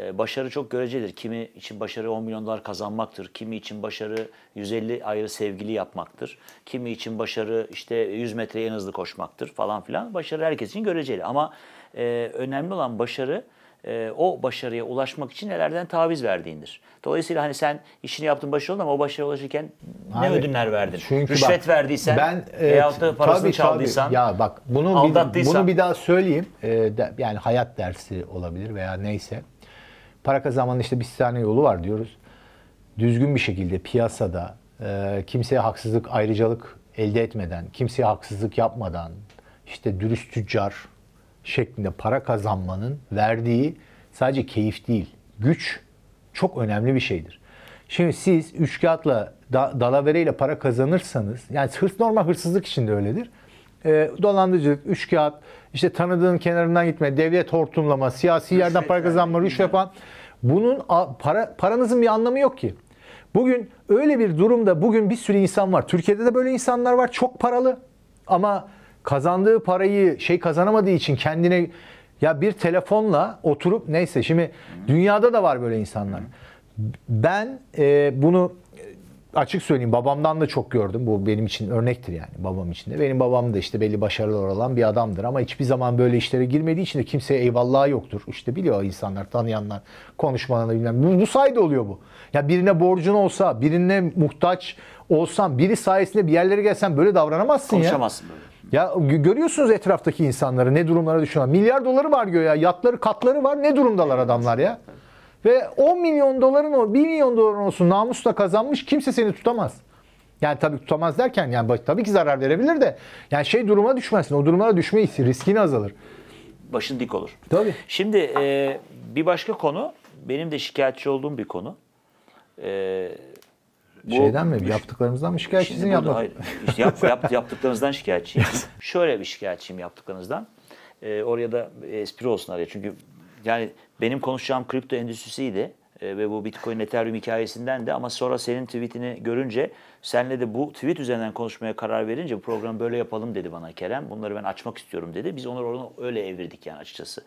E, başarı çok görecelidir. Kimi için başarı 10 milyon dolar kazanmaktır. Kimi için başarı 150 ayrı sevgili yapmaktır. Kimi için başarı işte 100 metreye en hızlı koşmaktır falan filan. Başarı herkes için göreceli. Ama e, önemli olan başarı e, o başarıya ulaşmak için nelerden taviz verdiğindir. Dolayısıyla hani sen işini yaptın başarılı ama o başarıya ulaşırken ne Abi, ödünler verdin? Çünkü Rüşvet bak, verdiysen ben veyahut da parasını tabii, çaldıysan tabii. ya bak bunu bir, bunu bir daha söyleyeyim. Ee, de- yani hayat dersi olabilir veya neyse. Para kazanmanın işte bir tane yolu var diyoruz. Düzgün bir şekilde piyasada e, kimseye haksızlık, ayrıcalık elde etmeden, kimseye haksızlık yapmadan, işte dürüst tüccar şeklinde para kazanmanın verdiği sadece keyif değil, güç çok önemli bir şeydir. Şimdi siz üç kağıtla da, dalavereyle para kazanırsanız yani hırs normal hırsızlık için de öyledir. E, dolandırıcılık, üç kağıt, işte tanıdığın kenarından gitme, devlet hortumlama, siyasi yerden para kazanma, rüşvet falan. Bunun para paranızın bir anlamı yok ki. Bugün öyle bir durumda bugün bir sürü insan var. Türkiye'de de böyle insanlar var. Çok paralı ama kazandığı parayı şey kazanamadığı için kendine ya bir telefonla oturup neyse şimdi dünyada da var böyle insanlar. Ben e, bunu açık söyleyeyim babamdan da çok gördüm. Bu benim için örnektir yani babam için de. Benim babam da işte belli başarılar olan bir adamdır ama hiçbir zaman böyle işlere girmediği için de kimseye eyvallahı yoktur. İşte biliyor insanlar, tanıyanlar, konuşmalarında bilmem. Bu, bu sayede oluyor bu. Ya birine borcun olsa, birine muhtaç olsan, biri sayesinde bir yerlere gelsen böyle davranamazsın ya. Konuşamazsın böyle. Ya gö- görüyorsunuz etraftaki insanları ne durumlara düşüyorlar. Milyar doları var diyor ya. Yatları, katları var. Ne durumdalar adamlar ya? Ve 10 milyon doların o 1 milyon doların olsun namusla kazanmış kimse seni tutamaz. Yani tabii tutamaz derken yani tabii ki zarar verebilir de yani şey duruma düşmezsin. O durumlara düşme riskin azalır. Başın dik olur. Tabii. Şimdi e, bir başka konu, benim de şikayetçi olduğum bir konu. E, bu- Şeyden mi? Yaptıklarımızdan mı şikayetçisin yapma? hayır, işte yap, yap- yaptıklarınızdan şikayetçiyim. Şöyle bir şikayetçiyim yaptıklarınızdan. Ee, oraya da espri olsun araya. Çünkü yani benim konuşacağım kripto endüstrisiydi. Ee, ve bu Bitcoin Ethereum hikayesinden de ama sonra senin tweetini görünce senle de bu tweet üzerinden konuşmaya karar verince bu programı böyle yapalım dedi bana Kerem. Bunları ben açmak istiyorum dedi. Biz onları oradan öyle evirdik yani açıkçası.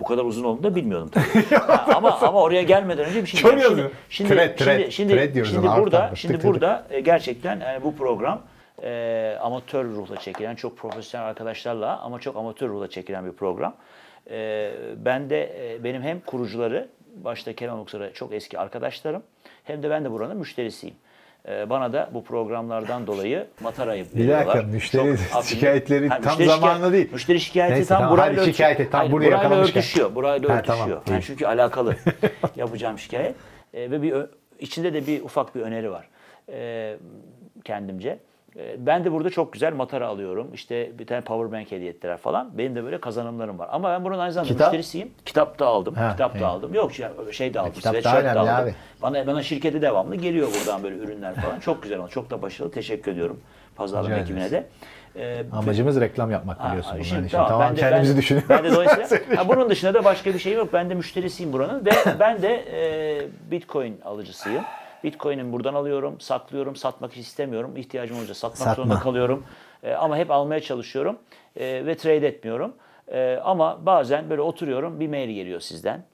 Bu kadar uzun olduğunu da bilmiyordum tabii. Ama ama oraya gelmeden önce bir şey Çok yazıyor. Şimdi, Thread, şimdi, thread, şimdi, şimdi, thread şimdi alt burada şimdi Tık tık. burada e, gerçekten yani bu program e, amatör ruhla çekilen çok profesyonel arkadaşlarla ama çok amatör ruhla çekilen bir program. E, ben de e, benim hem kurucuları başta Kerem Oksar'a çok eski arkadaşlarım hem de ben de buranın müşterisiyim. E, bana da bu programlardan dolayı matarayı Bir veriyorlar. dakika, müşteri Çok şikayetleri tam müşteri zamanlı değil. Müşteri şikayeti Neyse, tam tamam, burayla hadi örtü- şikayet et, tam Hayır, buraya burayla örtüşüyor. Burayla Ha, örtüşüyor. tamam, Yani çünkü alakalı yapacağım şikayet. E, ve bir içinde de bir ufak bir öneri var. E, kendimce. E, ben de burada çok güzel matara alıyorum. İşte bir tane power bank hediye ettiler falan. Benim de böyle kazanımlarım var. Ama ben bunun aynı zamanda Kitap? müşterisiyim. Kitap da aldım. Ha, kitap da iyi. aldım. Yok şey, şey de aldım. kitap önemli aldım. abi. Bana, bana şirketi devamlı geliyor buradan böyle ürünler falan. Çok güzel ama çok da başarılı. Teşekkür ediyorum pazarlama Rica ekibine de. E, Amacımız reklam yapmak biliyorsun. ha, şimdi tamam, Tamam, ben de- kendimizi ben- düşünüyoruz. Ben de dolayısıyla ha, bunun dışında da başka bir şey yok. Ben de müşterisiyim buranın ve ben de e, Bitcoin alıcısıyım. Bitcoin'imi buradan alıyorum, saklıyorum, satmak istemiyorum. İhtiyacım olunca satmak Satma. zorunda kalıyorum. E, ama hep almaya çalışıyorum e, ve trade etmiyorum. E, ama bazen böyle oturuyorum, bir mail geliyor sizden.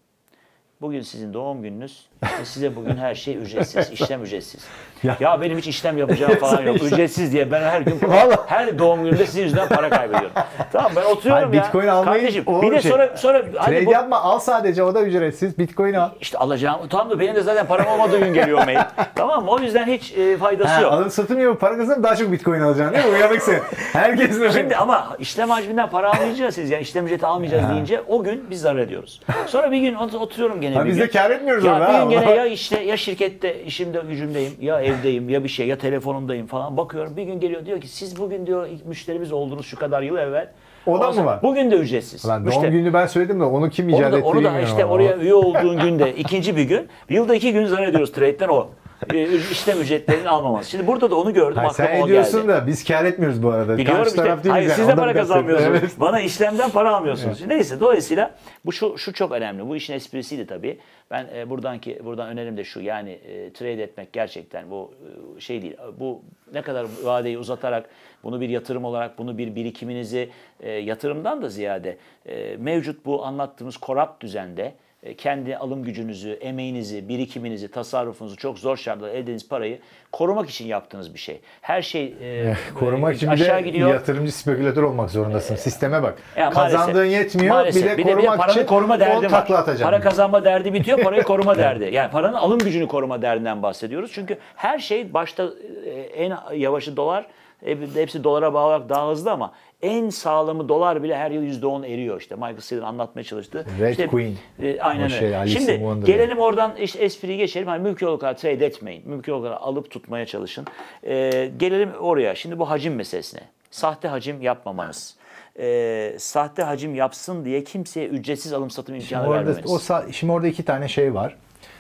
Bugün sizin doğum gününüz size bugün her şey ücretsiz, işlem ücretsiz. Ya. Ya, benim hiç işlem yapacağım falan yok. Ücretsiz diye ben her gün Vallahi. her doğum gününde sizin yüzünden para kaybediyorum. tamam ben oturuyorum Hayır, ya. Bitcoin almayı- Kardeşim bir de şey. sonra sonra Trade bu, yapma al sadece o da ücretsiz. Bitcoin al. işte alacağım. Tamam da benim de zaten param olmadığı gün geliyor mail. tamam mı? O yüzden hiç e, faydası Ha, yok. alım satım yapıp para kazanıp daha çok Bitcoin alacaksın değil mi? Uyanık sen. Herkes öyle. Şimdi ama işlem hacminden para almayacağız siz yani işlem ücreti almayacağız deyince o gün biz zarar ediyoruz. Sonra bir gün ot- oturuyorum gene Ha, bir biz gün. de kâr etmiyoruz ya orada bir ha, gün gene ya işte ya şirkette işimde gücümdeyim ya evdeyim ya bir şey ya telefonumdayım falan bakıyorum bir gün geliyor diyor ki siz bugün diyor ilk müşterimiz oldunuz şu kadar yıl evvel. O da mı var? Bugün de ücretsiz. Lan doğum Müşteri- gününü ben söyledim de onu kim icat onu da, etti onu da işte ama. oraya üye olduğun günde ikinci bir gün. Yılda iki gün zarar ediyoruz trade'den o. Ee, işlem ücretlerinin almaması. Şimdi burada da onu gördüm Hayır, sen o ediyorsun geldi. da biz kar etmiyoruz bu arada. Biliyorum Karşı işte. taraf değil Hayır yani. siz de para kazanmıyorsunuz. Evet. Bana işlemden para almıyorsunuz. Neyse dolayısıyla bu şu şu çok önemli. Bu işin esprisiydi tabii. Ben e, buradan ki buradan önerim de şu. Yani e, trade etmek gerçekten bu e, şey değil. Bu ne kadar vadeyi uzatarak bunu bir yatırım olarak bunu bir birikiminizi e, yatırımdan da ziyade e, mevcut bu anlattığımız korap düzende kendi alım gücünüzü, emeğinizi, birikiminizi, tasarrufunuzu çok zor şartlarda elde ettiğiniz parayı korumak için yaptığınız bir şey. Her şey e, Korumak için bir aşağı de gidiyor. yatırımcı spekülatör olmak zorundasın. Sisteme bak. Ya maalesef- Kazandığın yetmiyor. maalesef. Bir de korumak paranın için koruma 10 derdi var. atacaksın. Para kazanma derdi bitiyor, parayı koruma derdi. Yani paranın alım gücünü koruma derdinden bahsediyoruz. Çünkü her şey başta e, en yavaşı dolar, e, hepsi dolara bağlı olarak daha hızlı ama en sağlamı dolar bile her yıl %10 eriyor işte. Michael Saylor anlatmaya çalıştı. Red İşte, Queen. e, aynen O şey, öyle. Alice Şimdi gelelim oradan işte espriyi geçelim. Hani mümkün olduğu kadar trade etmeyin. Mümkün olduğu kadar alıp tutmaya çalışın. E, gelelim oraya. Şimdi bu hacim meselesine. Sahte hacim yapmamanız. E, sahte hacim yapsın diye kimseye ücretsiz alım satım imkanı Orada, vermemeniz. o şimdi orada iki tane şey var.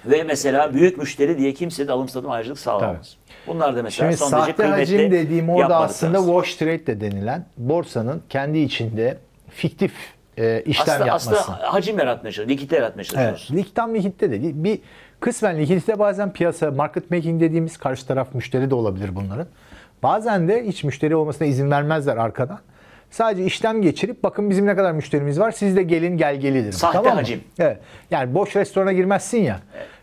Ve mesela büyük müşteri diye kimse de alım satım ayrıcalık sağlamaz. Bunlar da mesela Şimdi son derece sahte kıymetli hacim dediğim orada aslında tarzı. wash trade de denilen borsanın kendi içinde fiktif e, işlem aslında, yapması. aslında hacim yaratmaya çalışıyoruz, likidite yaratmaya Evet. çalışıyoruz. Liktam likitte de değil. Bir kısmen likidite bazen piyasa market making dediğimiz karşı taraf müşteri de olabilir bunların. Bazen de hiç müşteri olmasına izin vermezler arkadan. Sadece işlem geçirip bakın bizim ne kadar müşterimiz var siz de gelin gel gelidir. Sahte tamam mı? hacim. Evet. Yani boş restorana girmezsin ya.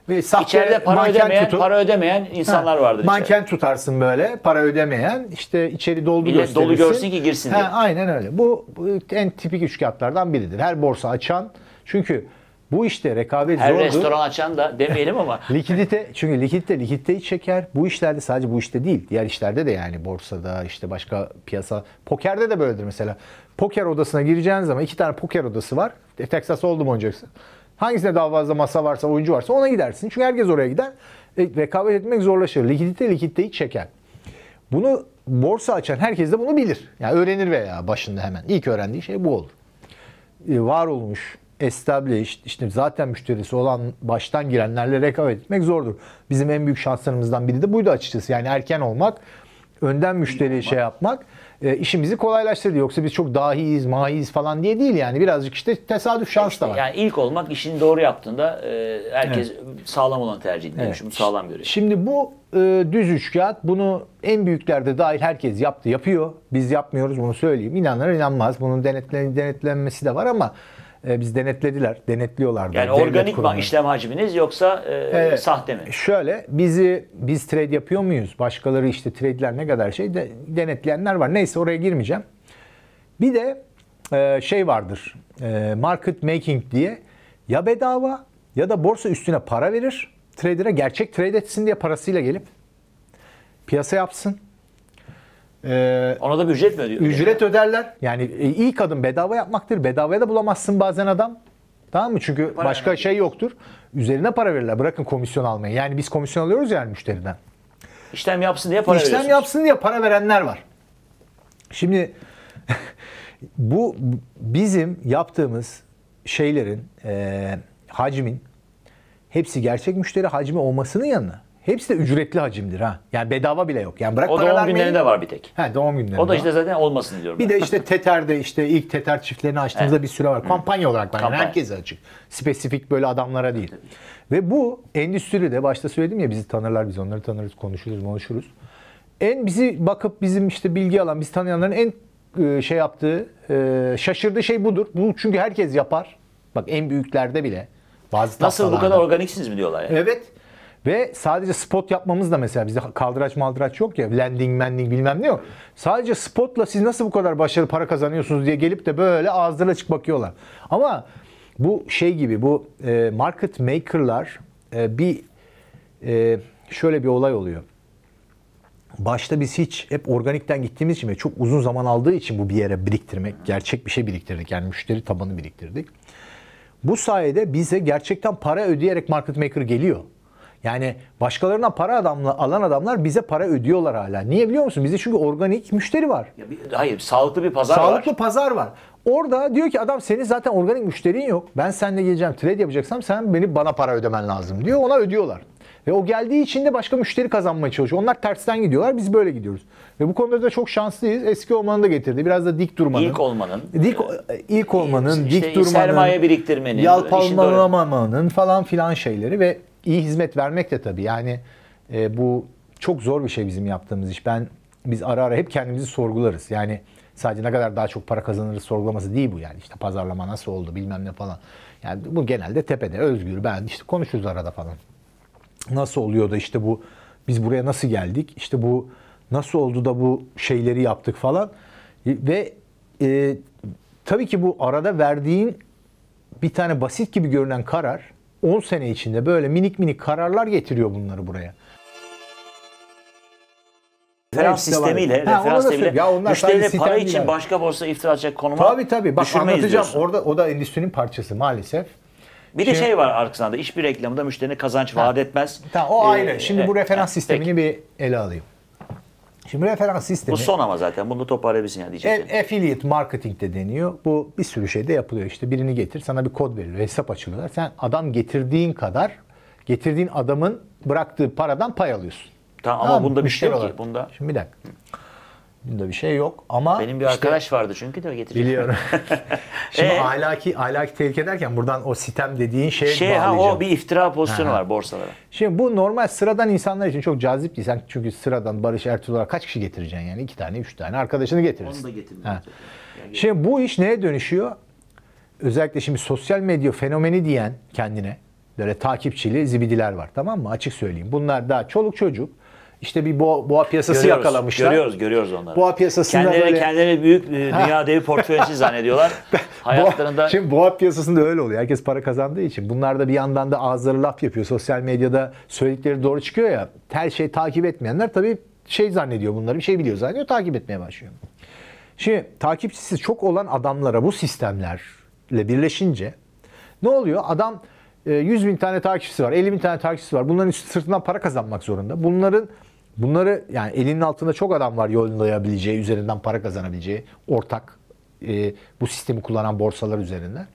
Ve sahte İçeride para manken ödemeyen, tutup- para ödemeyen insanlar Ha, vardır içeride. Manken tutarsın böyle para ödemeyen işte içeri doldu Millet gösterirsin. dolu görsün ki girsin Ha, diye. Aynen öyle. Bu, bu en tipik üçkağıtlardan biridir. Her borsa açan çünkü bu işte rekabet Her zordur. restoran açan da demeyelim ama Likidite çünkü likidite likiditeyi çeker. Bu işlerde sadece bu işte değil. Diğer işlerde de yani borsada işte başka piyasa. Pokerde de böyledir mesela. Poker odasına gireceğin zaman iki tane poker odası var. E, Texas oldu mu oynayacaksın. Hangisinde daha fazla masa varsa, oyuncu varsa ona gidersin. Çünkü herkes oraya gider. E, rekabet etmek zorlaşır. Likidite likiditeyi çeker. Bunu borsa açan herkes de bunu bilir. Yani öğrenir veya başında hemen. İlk öğrendiği şey bu olur e, var olmuş, established, işte zaten müşterisi olan baştan girenlerle rekabet etmek zordur. Bizim en büyük şanslarımızdan biri de buydu açıkçası. Yani erken olmak, önden müşteri şey yapmak e, işimizi kolaylaştırdı. Yoksa biz çok dahiyiz, mahiyiz falan diye değil yani. Birazcık işte tesadüf şans da var. yani ilk olmak işini doğru yaptığında e, herkes sağlam olan tercih ediyor. Evet. Şunu sağlam görüyor. Şimdi bu e, düz üçkağıt bunu en büyüklerde dahil herkes yaptı, yapıyor. Biz yapmıyoruz bunu söyleyeyim. İnanır inanmaz. Bunun denetlen, denetlenmesi de var ama e, biz denetlediler, denetliyorlar. da. Yani Devlet organik mi kurumları. işlem hacminiz yoksa e, Evet. sahte mi? Şöyle bizi biz trade yapıyor muyuz? Başkaları işte trade'ler ne kadar şey de, denetleyenler var. Neyse oraya girmeyeceğim. Bir de e, şey vardır. E, market making diye ya bedava ya da borsa üstüne para verir. Trader'a gerçek trade etsin diye parasıyla gelip piyasa yapsın. E, Ona da bir ücret mi ödüyor? Ücret öderler. Yani e, ilk adım bedava yapmaktır. Bedavaya da bulamazsın bazen adam. Tamam mı? Çünkü Para başka vermek. şey yoktur. Üzerine para verirler. Bırakın komisyon almayı. Yani biz komisyon alıyoruz yani müşteriden. İşlem yapsın diye para İşlem veriyorsunuz. yapsın diye para verenler var. Şimdi bu bizim yaptığımız şeylerin e, hacmin hepsi gerçek müşteri hacmi olmasının yanına hepsi de ücretli hacimdir ha. Yani bedava bile yok. Yani bırak O para doğum vermeyi. günlerinde var bir tek. Ha, doğum günlerinde. O da işte zaten olmasın diyorum. Bir ben. de işte Tether'de işte ilk Tether çiftlerini açtığımızda bir süre var. Kampanya olarak var. Yani Kampanya. herkese açık. Spesifik böyle adamlara değil. Ve bu endüstride başta söyledim ya bizi tanırlar biz onları tanırız konuşuruz konuşuruz. En bizi bakıp bizim işte bilgi alan biz tanıyanların en e, şey yaptığı e, şaşırdığı şey budur. Bu çünkü herkes yapar. Bak en büyüklerde bile. Bazı Nasıl bu kadar organiksiniz mi diyorlar yani. Evet. Ve sadece spot yapmamız da mesela bizde kaldıraç maldıraç yok ya. Lending, mending bilmem ne yok. Sadece spotla siz nasıl bu kadar başarılı para kazanıyorsunuz diye gelip de böyle ağızları açık bakıyorlar. Ama bu şey gibi bu e, market maker'lar e, bir e, şöyle bir olay oluyor. Başta biz hiç hep organikten gittiğimiz için ve çok uzun zaman aldığı için bu bir yere biriktirmek, gerçek bir şey biriktirdik. Yani müşteri tabanı biriktirdik. Bu sayede bize gerçekten para ödeyerek market maker geliyor. Yani başkalarına para adamla, alan adamlar bize para ödüyorlar hala. Niye biliyor musun? Bizde çünkü organik müşteri var. Ya bir- hayır, sağlıklı bir pazar Sağlıklı var. pazar var. Orada diyor ki adam senin zaten organik müşterin yok. Ben seninle geleceğim trade yapacaksam sen beni bana para ödemen lazım diyor. Ona ödüyorlar. Ve o geldiği için de başka müşteri kazanmaya çalışıyor. Onlar tersten gidiyorlar. Biz böyle gidiyoruz. Ve bu konuda da çok şanslıyız. Eski olmanın da getirdi. Biraz da dik durmanın. İlk olmanın. Dik, ilk olmanın, işte dik durmanın. sermaye biriktirmenin, Yalpalamamanın falan filan şeyleri ve iyi hizmet vermek de tabii. Yani e, bu çok zor bir şey bizim yaptığımız iş. Ben biz ara ara hep kendimizi sorgularız. Yani sadece ne kadar daha çok para kazanırız sorgulaması değil bu yani. İşte pazarlama nasıl oldu bilmem ne falan. Yani bu genelde tepede özgür ben işte konuşuruz arada falan. Nasıl oluyor da işte bu biz buraya nasıl geldik? İşte bu nasıl oldu da bu şeyleri yaptık falan. Ve e, tabii ki bu arada verdiğin bir tane basit gibi görünen karar 10 sene içinde böyle minik minik kararlar getiriyor bunları buraya. Referans Hepsi de var. sistemiyle, Ha, onu da referans sistemiyle söyleyeyim. Ya onlar sadece müşterileri para sistem için değil. başka borsa iftira atacak konuma Tabii tabii. Bak düşürmeyiz anlatacağım. diyorsun. Orada o da endüstrinin parçası maalesef. Bir de şey var arkasında hiçbir reklamda müşterine kazanç vaat etmez. Tamam o Ee, ayrı. Şimdi bu evet, referans evet, sistemini bir ele alayım. Şimdi referans sistemi Bu son ama zaten. Bunu toparlayabilirsin yani diyecektim. E- affiliate marketing de deniyor. Bu bir sürü şeyde yapılıyor. İşte birini getir sana bir kod veriliyor. Hesap açılıyorlar. Sen adam getirdiğin kadar getirdiğin adamın bıraktığı paradan pay alıyorsun. Tamam, ama Tamam, bunda bir şey yok ki. olarak. Bunda Şimdi bir dakika. Bunda bir şey yok ama benim bir işte- arkadaş vardı çünkü de getirecek. Biliyorum. Şimdi Ee? ahlaki ahlaki tehlike derken buradan o sitem dediğin şeye Şey ha bağlayacağım. o bir iftira pozisyonu Ha. var borsalara. Şimdi bu normal sıradan insanlar için çok cazip değil. Sen çünkü sıradan Barış Ertuğrul olarak kaç kişi getireceksin yani? iki tane, üç tane arkadaşını getirirsin. Onu da Ha. zaten. Yani Şimdi bu iş neye dönüşüyor? Özellikle şimdi sosyal medya fenomeni diyen kendine böyle takipçili zibidiler var tamam mı? Açık söyleyeyim. Bunlar daha çoluk çocuk. İşte bir boğa, boğa piyasası Görüyoruz, yakalamışlar. Görüyoruz, görüyoruz onları. Boğa piyasasında kendileri, böyle- kendileri büyük e, dünya devi portföyünü zannediyorlar. Hayatlarında Boğa, şimdi boğa piyasasında öyle oluyor. Herkes para kazandığı için. Bunlar da bir yandan da ağızları laf yapıyor. Sosyal medyada söyledikleri doğru çıkıyor ya. Her şey takip etmeyenler tabii şey zannediyor bunları. Bir şey biliyor zannediyor. Takip etmeye başlıyor. Şimdi takipçisi çok olan adamlara bu sistemlerle birleşince ne oluyor? Adam e, 100 bin tane takipçisi var, 50 bin tane takipçisi var. Bunların sırtından para kazanmak zorunda. Bunların bunları yani elinin altında çok adam var yollayabileceği, üzerinden para kazanabileceği ortak e, bu sistemi kullanan borsalar üzerinden.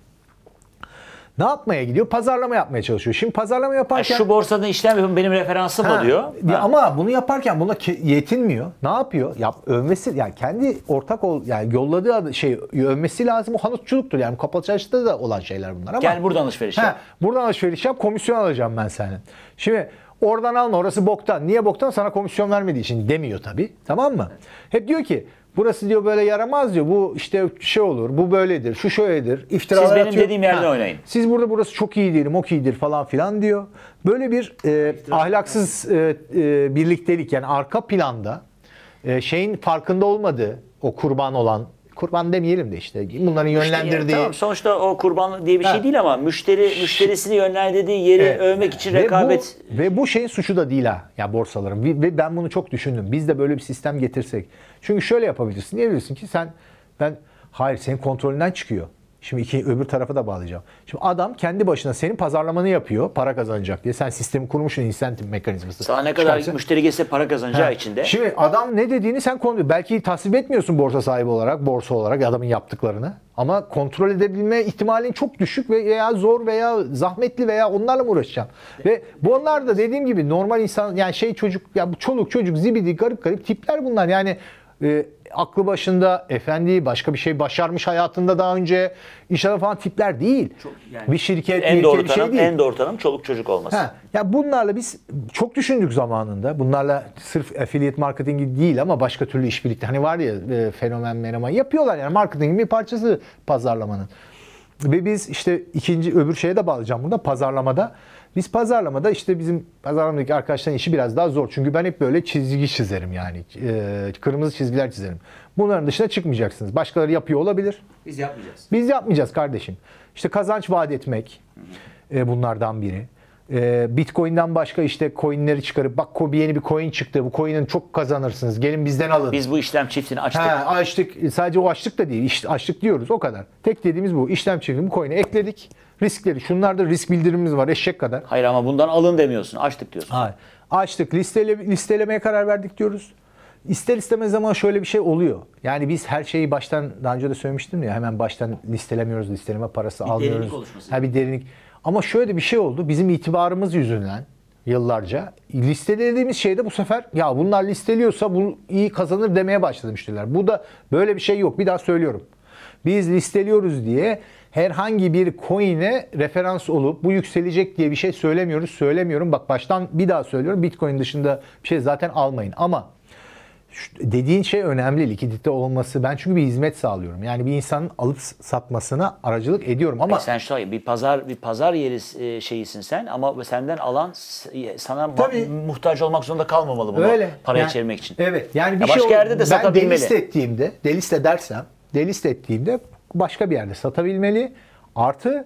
Ne yapmaya gidiyor? Pazarlama yapmaya çalışıyor. Şimdi pazarlama Ha, yaparken şu borsada işlem yapın benim referansım Ha, o diyor. ya Ha. Ama bunu yaparken buna yetinmiyor. Ne yapıyor? Yap, övmesi yani kendi ortak ol yani yolladığı adı- şey övmesi lazım. O hanutçuluktur yani kapalı çarşıda da olan şeyler bunlar ama. Gel buradan alışveriş Ha, yap. buradan alışveriş yap komisyon alacağım ben senin. Şimdi oradan alma orası boktan. Niye boktan? Sana komisyon vermediği için demiyor tabii. Tamam mı? Hep diyor ki burası diyor böyle yaramaz diyor. Bu işte şey olur, bu böyledir, şu şöyledir. İftiralar Siz benim atıyor. dediğim yerde oynayın. Siz burada burası çok iyi değilim, ok iyidir falan filan diyor. Böyle bir e, ahlaksız e, e, birliktelik yani arka planda e, şeyin farkında olmadığı o kurban olan kurban demeyelim de işte bunların yönlendirdiği tamam, sonuçta o kurban diye bir şey Ha. değil ama müşteri müşterisini yönlendirdiği yeri Evet. övmek için Ve rekabet Bu, ve bu şeyin suçu da değil ha ya borsaların. Ve- Ve ben bunu çok düşündüm. Biz de böyle bir sistem getirsek. Çünkü şöyle yapabilirsin. Diyebilirsin ki sen ben hayır senin kontrolünden çıkıyor. Şimdi iki öbür tarafa da bağlayacağım. Şimdi adam kendi başına senin pazarlamanı yapıyor para kazanacak diye. Sen sistemi kurmuşsun insentif mekanizması. sana ne kadar Çıkarsın. müşteri gelse para kazanacağı Ha, için de Şimdi adam ne dediğini sen kontrol Belki tasvip etmiyorsun borsa sahibi olarak, borsa olarak adamın yaptıklarını. Ama kontrol edebilme ihtimalin çok düşük ve veya zor veya zahmetli veya onlarla mı uğraşacaksın? Ve bu onlar da dediğim gibi normal insan yani şey çocuk ya bu çoluk çocuk zibidi garip garip tipler bunlar. Yani e, aklı başında efendi başka bir şey başarmış hayatında daha önce iş adamı falan tipler değil. yani bir şirket, en bir doğru ülke bir tanım şey değil. en doğru tanım çoluk çocuk olması. Ha, ya bunlarla biz çok düşündük zamanında. Bunlarla sırf affiliate marketingi değil ama başka türlü işbirlikte. Hani var ya e, fenomen menemen yapıyorlar yani marketingin bir parçası pazarlamanın. Ve biz işte ikinci öbür şeye de bağlayacağım burada pazarlamada. Biz pazarlamada işte bizim pazarlamadaki arkadaşların işi biraz daha zor. Çünkü ben hep böyle çizgi çizerim yani. E, kırmızı çizgiler çizerim. Bunların dışına çıkmayacaksınız. Başkaları yapıyor olabilir. Biz yapmayacağız. Biz yapmayacağız kardeşim. İşte kazanç vaat etmek e, bunlardan biri. E, Bitcoin'den başka işte coinleri çıkarıp bak ko- bir yeni bir coin çıktı. Bu coin'in çok kazanırsınız. Gelin bizden alın. Biz bu işlem çiftini açtık. Ha, açtık. Sadece o açtık da değil. İşte açtık diyoruz o kadar. Tek dediğimiz bu. İşlem çiftini bu coin'e ekledik. Riskleri. Şunlarda risk bildirimimiz var eşek kadar. Hayır ama bundan alın demiyorsun. Açtık diyorsun. Hayır. Açtık, listele, listelemeye karar verdik diyoruz. İster istemez ama şöyle bir şey oluyor. Yani biz her şeyi baştan, daha önce de söylemiştim ya hemen baştan listelemiyoruz, listeleme parası almıyoruz. derinlik oluşması. Ha bir derinlik. Ama şöyle bir şey oldu. Bizim itibarımız yüzünden yıllarca listelediğimiz şeyde bu sefer ya bunlar listeliyorsa bu iyi kazanır demeye başladı müşteriler. Bu da böyle bir şey yok. Bir daha söylüyorum. Biz listeliyoruz diye herhangi bir coin'e referans olup bu yükselecek diye bir şey söylemiyoruz. Söylemiyorum. Bak baştan bir daha söylüyorum. Bitcoin dışında bir şey zaten almayın. Ama dediğin şey önemli. Likidite olması. Ben çünkü bir hizmet sağlıyorum. Yani bir insanın alıp satmasına aracılık ediyorum. Ama E sen şu bir pazar bir pazar yeri e, şeyisin sen ama senden alan s- sana Tabii. muhtaç olmak zorunda kalmamalı bunu Öyle. paraya Yani- çevirmek için. Evet. Yani bir Ya şey başka yerde de ben satabilmeli. delist ettiğimde, delist edersem, delist ettiğimde başka bir yerde satabilmeli. Artı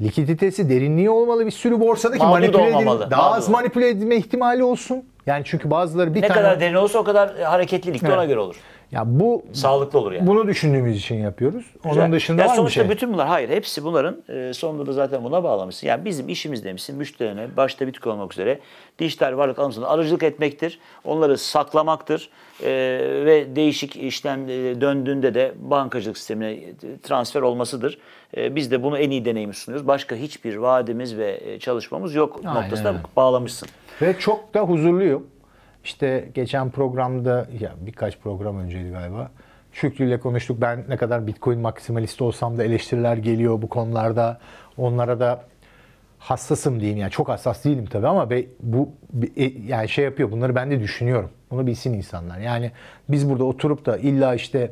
likiditesi, derinliği olmalı bir sürü borsadaki Mağdur da manipüle edil- olmamalı. daha Mağdur az manipüle edilme ihtimali olsun. Yani çünkü bazıları bir ne tane kadar derin olsa o kadar hareketlilik de ona Evet. göre olur. Ya bu Sağlıklı olur yani. bunu düşündüğümüz için yapıyoruz. Onun Güzel. dışında Ya var mı bir sonuçta şey? bütün bunlar hayır hepsi bunların e, sonunda da zaten buna bağlamışsın. Yani bizim işimiz demişsin müşterine başta Bitcoin olmak üzere dijital varlık alımsında aracılık etmektir. Onları saklamaktır. E, ve değişik işlem e, döndüğünde de bankacılık sistemine e, transfer olmasıdır. E, biz de bunu en iyi deneyimi sunuyoruz. Başka hiçbir vaadimiz ve e, çalışmamız yok Aynen noktasında öyle. bağlamışsın. Ve çok da huzurluyum. İşte geçen programda ya birkaç program önceydi galiba. Şükrü ile konuştuk. Ben ne kadar Bitcoin maksimalist olsam da eleştiriler geliyor bu konularda. Onlara da hassasım diyeyim yani çok hassas değilim tabii ama be, bu e, yani şey yapıyor. Bunları ben de düşünüyorum. Bunu bilsin insanlar. Yani biz burada oturup da illa işte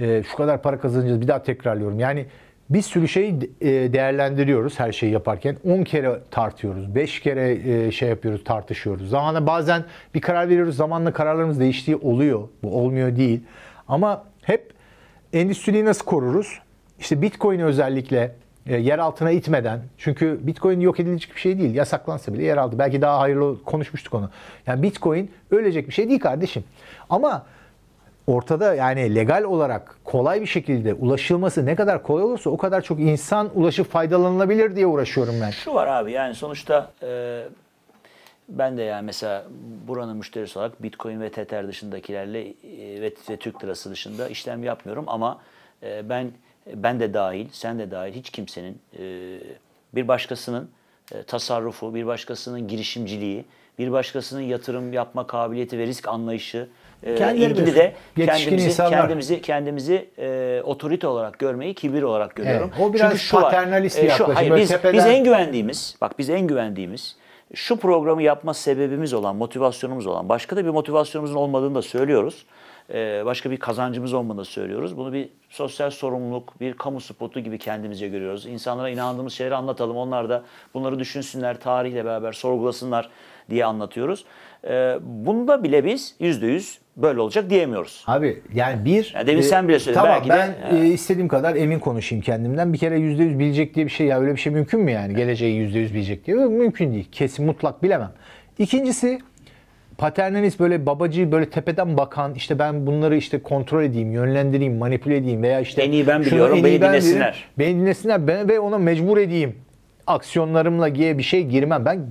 e, şu kadar para kazanacağız bir daha tekrarlıyorum. Yani bir sürü şeyi e, değerlendiriyoruz her şeyi yaparken. 10 kere tartıyoruz. 5 kere e, şey yapıyoruz, tartışıyoruz. Zamanla bazen bir karar veriyoruz. Zamanla kararlarımız değiştiği oluyor. Bu olmuyor değil. Ama hep endüstriyi nasıl koruruz? İşte Bitcoin'i özellikle e, yer altına itmeden. Çünkü Bitcoin yok edilecek bir şey değil. Yasaklansa bile yer altı. Belki daha hayırlı konuşmuştuk onu. Yani Bitcoin ölecek bir şey değil kardeşim. Ama ortada yani legal olarak kolay bir şekilde ulaşılması ne kadar kolay olursa o kadar çok insan ulaşıp faydalanılabilir diye uğraşıyorum ben. Şu var abi yani sonuçta e, ben de yani mesela buranın müşterisi olarak Bitcoin ve Tether dışındakilerle e, ve, ve Türk lirası dışında işlem yapmıyorum ama e, ben ben de dahil, sen de dahil hiç kimsenin e, bir başkasının e, tasarrufu, bir başkasının girişimciliği, bir başkasının yatırım yapma kabiliyeti ve risk anlayışı Kendileri ilgili de Yetişkin kendimizi insanlar. kendimizi kendimizi e, otorite olarak görmeyi kibir olarak görüyorum. Evet, o biraz Çünkü şu var, paternalist bir e, şu- yaklaşım. hayır, biz, tepeden- biz en güvendiğimiz, bak biz en güvendiğimiz, şu programı yapma sebebimiz olan, motivasyonumuz olan, başka da bir motivasyonumuzun olmadığını da söylüyoruz. Ee, başka bir kazancımız olmadığını da söylüyoruz. Bunu bir sosyal sorumluluk, bir kamu spotu gibi kendimizce görüyoruz. İnsanlara inandığımız şeyleri anlatalım. Onlar da bunları düşünsünler, tarihle beraber sorgulasınlar diye anlatıyoruz. Ee, bunda bile biz yüzde yüz böyle olacak diyemiyoruz. Abi yani bir... Ya demin sen bile söyledin, Tamam belki de- ben e, istediğim kadar emin konuşayım kendimden. Bir kere %100 bilecek diye bir şey ya öyle bir şey mümkün mü yani? Geleceği %100 bilecek diye. Mümkün değil. Kesin mutlak bilemem. İkincisi paternalist böyle babacı böyle tepeden bakan işte ben bunları işte kontrol edeyim, yönlendireyim, manipüle edeyim veya işte En iyi ben biliyorum, beni ben dinlesinler. Beni dinlesinler ben ve ona mecbur edeyim. Aksiyonlarımla diye bir şey girmem. Ben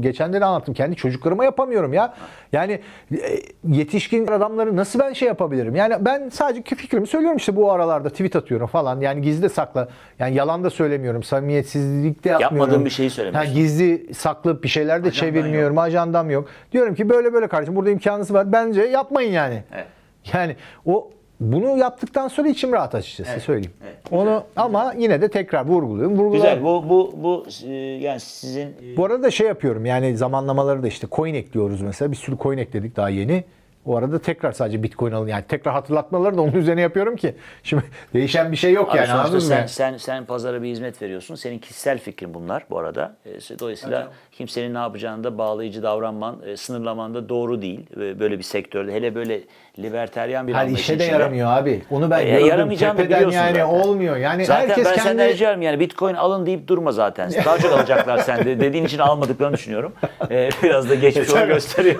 geçen de anlattım. Kendi çocuklarıma yapamıyorum ya. Yani e, yetişkin adamları nasıl ben şey yapabilirim? Yani ben sadece fikrimi söylüyorum işte bu aralarda tweet atıyorum falan. Yani gizli de sakla. Yani yalan da söylemiyorum. Samimiyetsizlik de yapmıyorum. Yapmadığın bir şeyi söylemiyorsun. Ha, gizli saklı bir şeyler de çevirmiyorum. Ajandam yok. Diyorum ki böyle böyle kardeşim burada imkanınız var. Bence yapmayın yani. Evet. Yani o bunu yaptıktan sonra içim rahat açıkçası Evet, söyleyeyim. evet. Onu ama yine de tekrar vurguluyorum. Vurgularım. Güzel. Bu bu bu e, yani sizin Bu arada da şey yapıyorum yani zamanlamaları da işte coin ekliyoruz mesela. Bir sürü coin ekledik daha yeni. O arada tekrar sadece bitcoin alın yani tekrar hatırlatmaları da onun üzerine yapıyorum ki. Şimdi değişen bir şey yok Abi yani anladın sen, mı? sen, sen pazara bir hizmet veriyorsun. Senin kişisel fikrin bunlar bu arada. E, Dolayısıyla kimsenin ne yapacağını da bağlayıcı davranman, e, sınırlaman da doğru değil. Böyle bir sektörde. Hele böyle liberteryan bir Her anlayışın işe de yaramıyor abi. Onu ben E, gördüm. yaramayacağını da Tepeden biliyorsun yani zaten. olmuyor. Yani Zaten herkes ben kendi... senden rica ediyorum yani bitcoin alın deyip durma zaten. Daha çok alacaklar sende. Dediğin için almadıklarını düşünüyorum. E, biraz da geçmiş onu gösteriyor.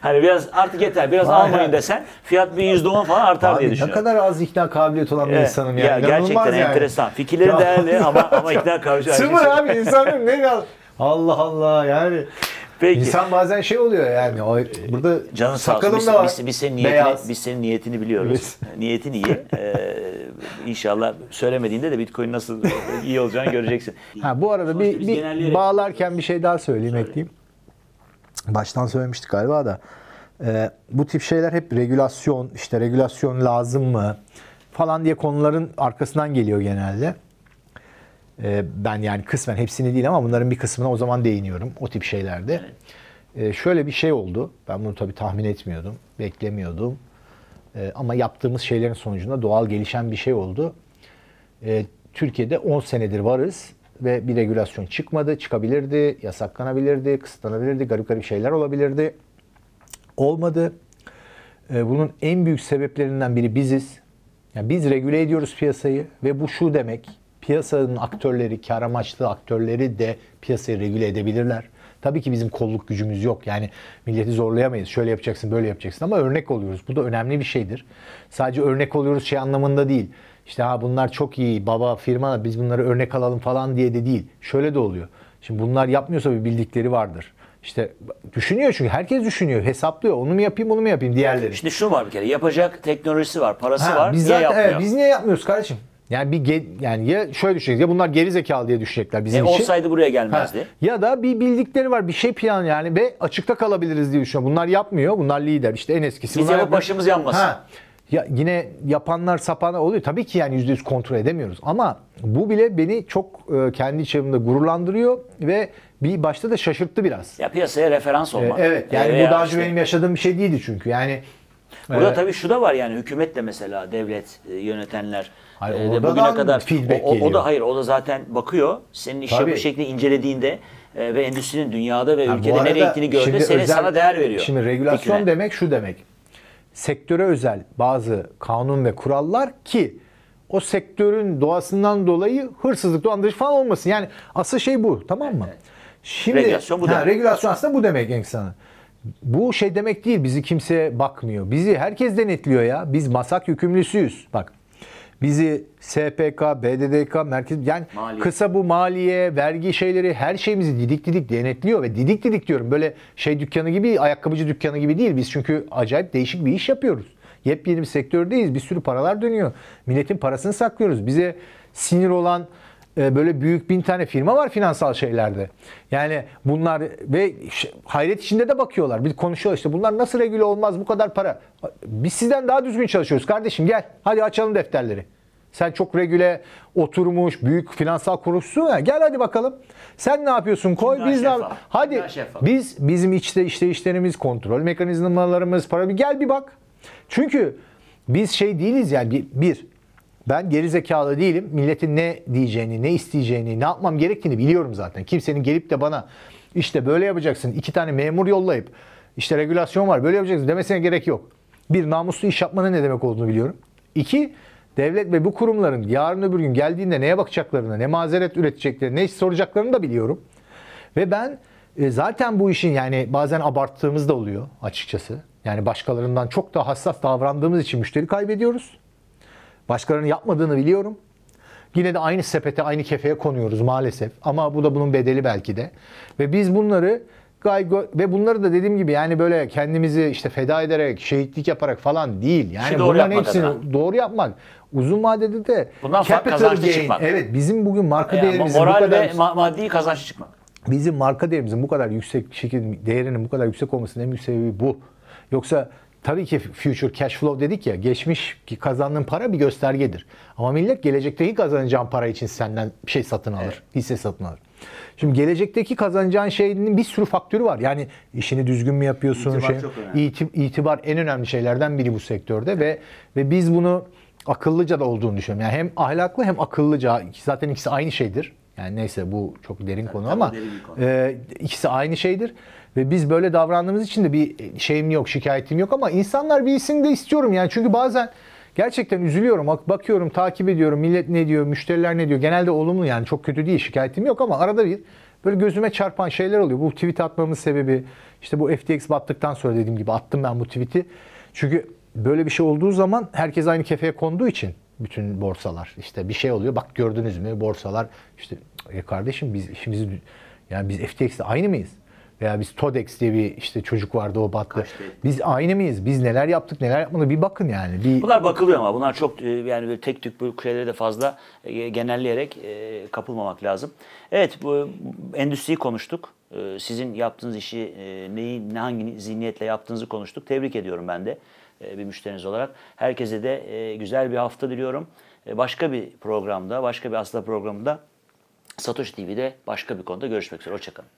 hani biraz artık yeter biraz Vay almayın ya. desen fiyat bir %10 falan artar diye Abi ne düşünüyorum. kadar az ikna kabiliyeti olan bir Evet. insanım Ya yani. İnanılmaz gerçekten yani. enteresan. Fikirleri Ya. değerli ama ama ikna kavuşu. Sıfır abi insanın ne gal- Allah Allah yani. Peki. İnsan bazen şey oluyor yani. O, burada Canın sağ olsun. sakalım Biz, da var. biz, biz senin niyetini, Beyaz. biz senin niyetini biliyoruz. Niyetin iyi. Ee, inşallah söylemediğinde de Bitcoin nasıl iyi olacağını göreceksin. Ha, bu arada Sonuçta bir, biz bir genelleyerek- bağlarken bir şey daha söyleyeyim ekleyeyim. Baştan söylemiştik galiba da. Ee, bu tip şeyler hep regülasyon, işte regülasyon lazım mı falan diye konuların arkasından geliyor genelde. Ee, ben yani kısmen hepsini değil ama bunların bir kısmına o zaman değiniyorum o tip şeylerde. Ee, şöyle bir şey oldu. Ben bunu tabii tahmin etmiyordum, beklemiyordum. Ee, ama yaptığımız şeylerin sonucunda doğal gelişen bir şey oldu. Ee, Türkiye'de 10 senedir varız ve bir regülasyon çıkmadı. Çıkabilirdi, yasaklanabilirdi, kısıtlanabilirdi, garip garip şeyler olabilirdi. Olmadı. Ee, bunun en büyük sebeplerinden biri biziz. Yani biz regüle ediyoruz piyasayı ve bu şu demek. Piyasanın aktörleri, kar amaçlı aktörleri de piyasayı regüle edebilirler. Tabii ki bizim kolluk gücümüz yok. Yani milleti zorlayamayız. Şöyle yapacaksın, böyle yapacaksın ama örnek oluyoruz. Bu da önemli bir şeydir. Sadece örnek oluyoruz şey anlamında değil. İşte ha bunlar çok iyi, baba firma biz bunları örnek alalım falan diye de değil. Şöyle de oluyor. Şimdi bunlar yapmıyorsa bir bildikleri vardır. İşte düşünüyor çünkü herkes düşünüyor, hesaplıyor. Onu mu yapayım, onu mu yapayım diğerleri. Şimdi şu var bir kere yapacak teknolojisi var, parası Ha, var. biz niye zaten- yapmıyor? evet, biz niye yapmıyoruz kardeşim? Yani bir ge- yani ya şöyle düşünecek ya bunlar geri zekalı diye düşünecekler E, bizim için. olsaydı buraya Ha, gelmezdi. Ya da bir bildikleri var bir şey plan yani ve açıkta kalabiliriz diye düşünüyor. Bunlar yapmıyor. Bunlar lider. İşte en eskisi. Biz Bunlar yapıp başımız yanmasın. Ha. Ya yine yapanlar sapanlar oluyor. Tabii ki yani %100 kontrol edemiyoruz. Ama bu bile beni çok e, kendi içimde gururlandırıyor ve bir başta da şaşırttı biraz. Ya piyasaya referans E, olmak. evet yani E, bu veya daha önce işte- benim yaşadığım bir şey değildi çünkü. Yani Burada e, tabii şu da var yani hükümetle mesela devlet e, yönetenler Hayır, e, bugüne da kadar feedback o, o, o da hayır o da zaten bakıyor. Senin iş Tabii. yapış şeklini incelediğinde e, ve endüstrinin dünyada ve bu ülkede nereye gittiğini gördüğünde sana değer veriyor. Şimdi regülasyon Fikrine. demek şu demek. Sektöre özel bazı kanun ve kurallar ki o sektörün doğasından dolayı hırsızlık, dolandırıcı falan olmasın. Yani asıl şey bu tamam mı? Şimdi Regülasyon bu ha, demek. Regülasyon aslında bu demek insana. Bu şey demek değil. Bizi kimse bakmıyor. Bizi herkes denetliyor ya. Biz masak yükümlüsüyüz. Bak. Bizi SPK, BDDK, merkez yani Maliye. kısa bu maliye, vergi şeyleri her şeyimizi didik didik denetliyor ve didik didik diyorum. Böyle şey dükkanı gibi, ayakkabıcı dükkanı gibi değil. Biz çünkü acayip değişik bir iş yapıyoruz. Yepyeni bir sektördeyiz. Bir sürü paralar dönüyor. Milletin parasını saklıyoruz. Bize sinir olan böyle büyük bin tane firma var finansal şeylerde. Yani bunlar ve hayret içinde de bakıyorlar. Bir konuşuyorlar işte bunlar nasıl regüle olmaz bu kadar para. Biz sizden daha düzgün çalışıyoruz kardeşim gel hadi açalım defterleri. Sen çok regüle oturmuş büyük finansal kuruluşsun ya gel hadi bakalım. Sen ne yapıyorsun koy daha biz ne yap- Hadi biz bizim içte işte işlerimiz kontrol mekanizmalarımız para bir gel bir bak. Çünkü biz şey değiliz yani bir, bir ben geri zekalı değilim. Milletin ne diyeceğini, ne isteyeceğini, ne yapmam gerektiğini biliyorum zaten. Kimsenin gelip de bana işte böyle yapacaksın. iki tane memur yollayıp işte regülasyon var böyle yapacaksın demesine gerek yok. Bir namuslu iş yapmanın ne demek olduğunu biliyorum. İki devlet ve bu kurumların yarın öbür gün geldiğinde neye bakacaklarını, ne mazeret üreteceklerini, ne soracaklarını da biliyorum. Ve ben e, zaten bu işin yani bazen abarttığımız da oluyor açıkçası. Yani başkalarından çok daha hassas davrandığımız için müşteri kaybediyoruz. Başkalarının yapmadığını biliyorum. Yine de aynı sepete, aynı kefeye konuyoruz maalesef. Ama bu da bunun bedeli belki de. Ve biz bunları gay ve bunları da dediğim gibi yani böyle kendimizi işte feda ederek, şehitlik yaparak falan değil. Yani İşi doğru bunların hepsini adına. doğru yapmak. Uzun vadede de Bundan capital kazançlı gain. çıkmak. Evet bizim bugün marka Yani değerimizin bu moral kadar ve ma- maddi kazanç çıkmak. bizim marka değerimizin bu kadar yüksek şekilde değerinin bu kadar yüksek olmasının en büyük sebebi bu. Yoksa tabii ki future cash flow dedik ya geçmiş kazandığın para bir göstergedir. Ama millet gelecekteki kazanacağın para için senden bir şey satın alır. Hisse satın alır. Şimdi gelecekteki kazanacağın şeyin bir sürü faktörü var. Yani işini düzgün mü yapıyorsun? İtibar şey, çok önemli. İti- itibar en önemli şeylerden biri bu sektörde ve ve biz bunu akıllıca da olduğunu düşünüyorum. Yani hem ahlaklı hem akıllıca zaten ikisi aynı şeydir. Yani neyse bu çok derin konu tabii ama derin konu. e, ikisi aynı şeydir. Ve biz böyle davrandığımız için de bir şeyim yok, şikayetim yok ama insanlar bilsin de istiyorum yani. Çünkü bazen gerçekten üzülüyorum. Bak, bakıyorum, takip ediyorum. Millet ne diyor, müşteriler ne diyor. Genelde olumlu yani çok kötü değil, şikayetim yok ama arada bir böyle gözüme çarpan şeyler oluyor. Bu tweet atmamın sebebi işte bu FTX battıktan sonra dediğim gibi attım ben bu tweet'i. Çünkü böyle bir şey olduğu zaman herkes aynı kefeye konduğu için bütün borsalar işte bir şey oluyor. Bak gördünüz mü borsalar işte e kardeşim biz işimizi yani biz FTX'te aynı mıyız? Veya biz Todex diye bir işte çocuk vardı o battı. Kaçtı. Biz aynı mıyız? Biz neler yaptık neler yapmadık bir bakın yani. Bir, Bunlar bakılıyor ama bunlar çok e, yani böyle tek tük bu şeyleri de fazla e, genelleyerek e, kapılmamak lazım. Evet bu endüstriyi konuştuk. Sizin yaptığınız işi neyi ne hangi zihniyetle yaptığınızı konuştuk. Tebrik ediyorum ben de bir müşteriniz olarak. Herkese de güzel bir hafta diliyorum. Başka bir programda, başka bir Asla programında Satoshi TV'de başka bir konuda görüşmek üzere. Hoşçakalın.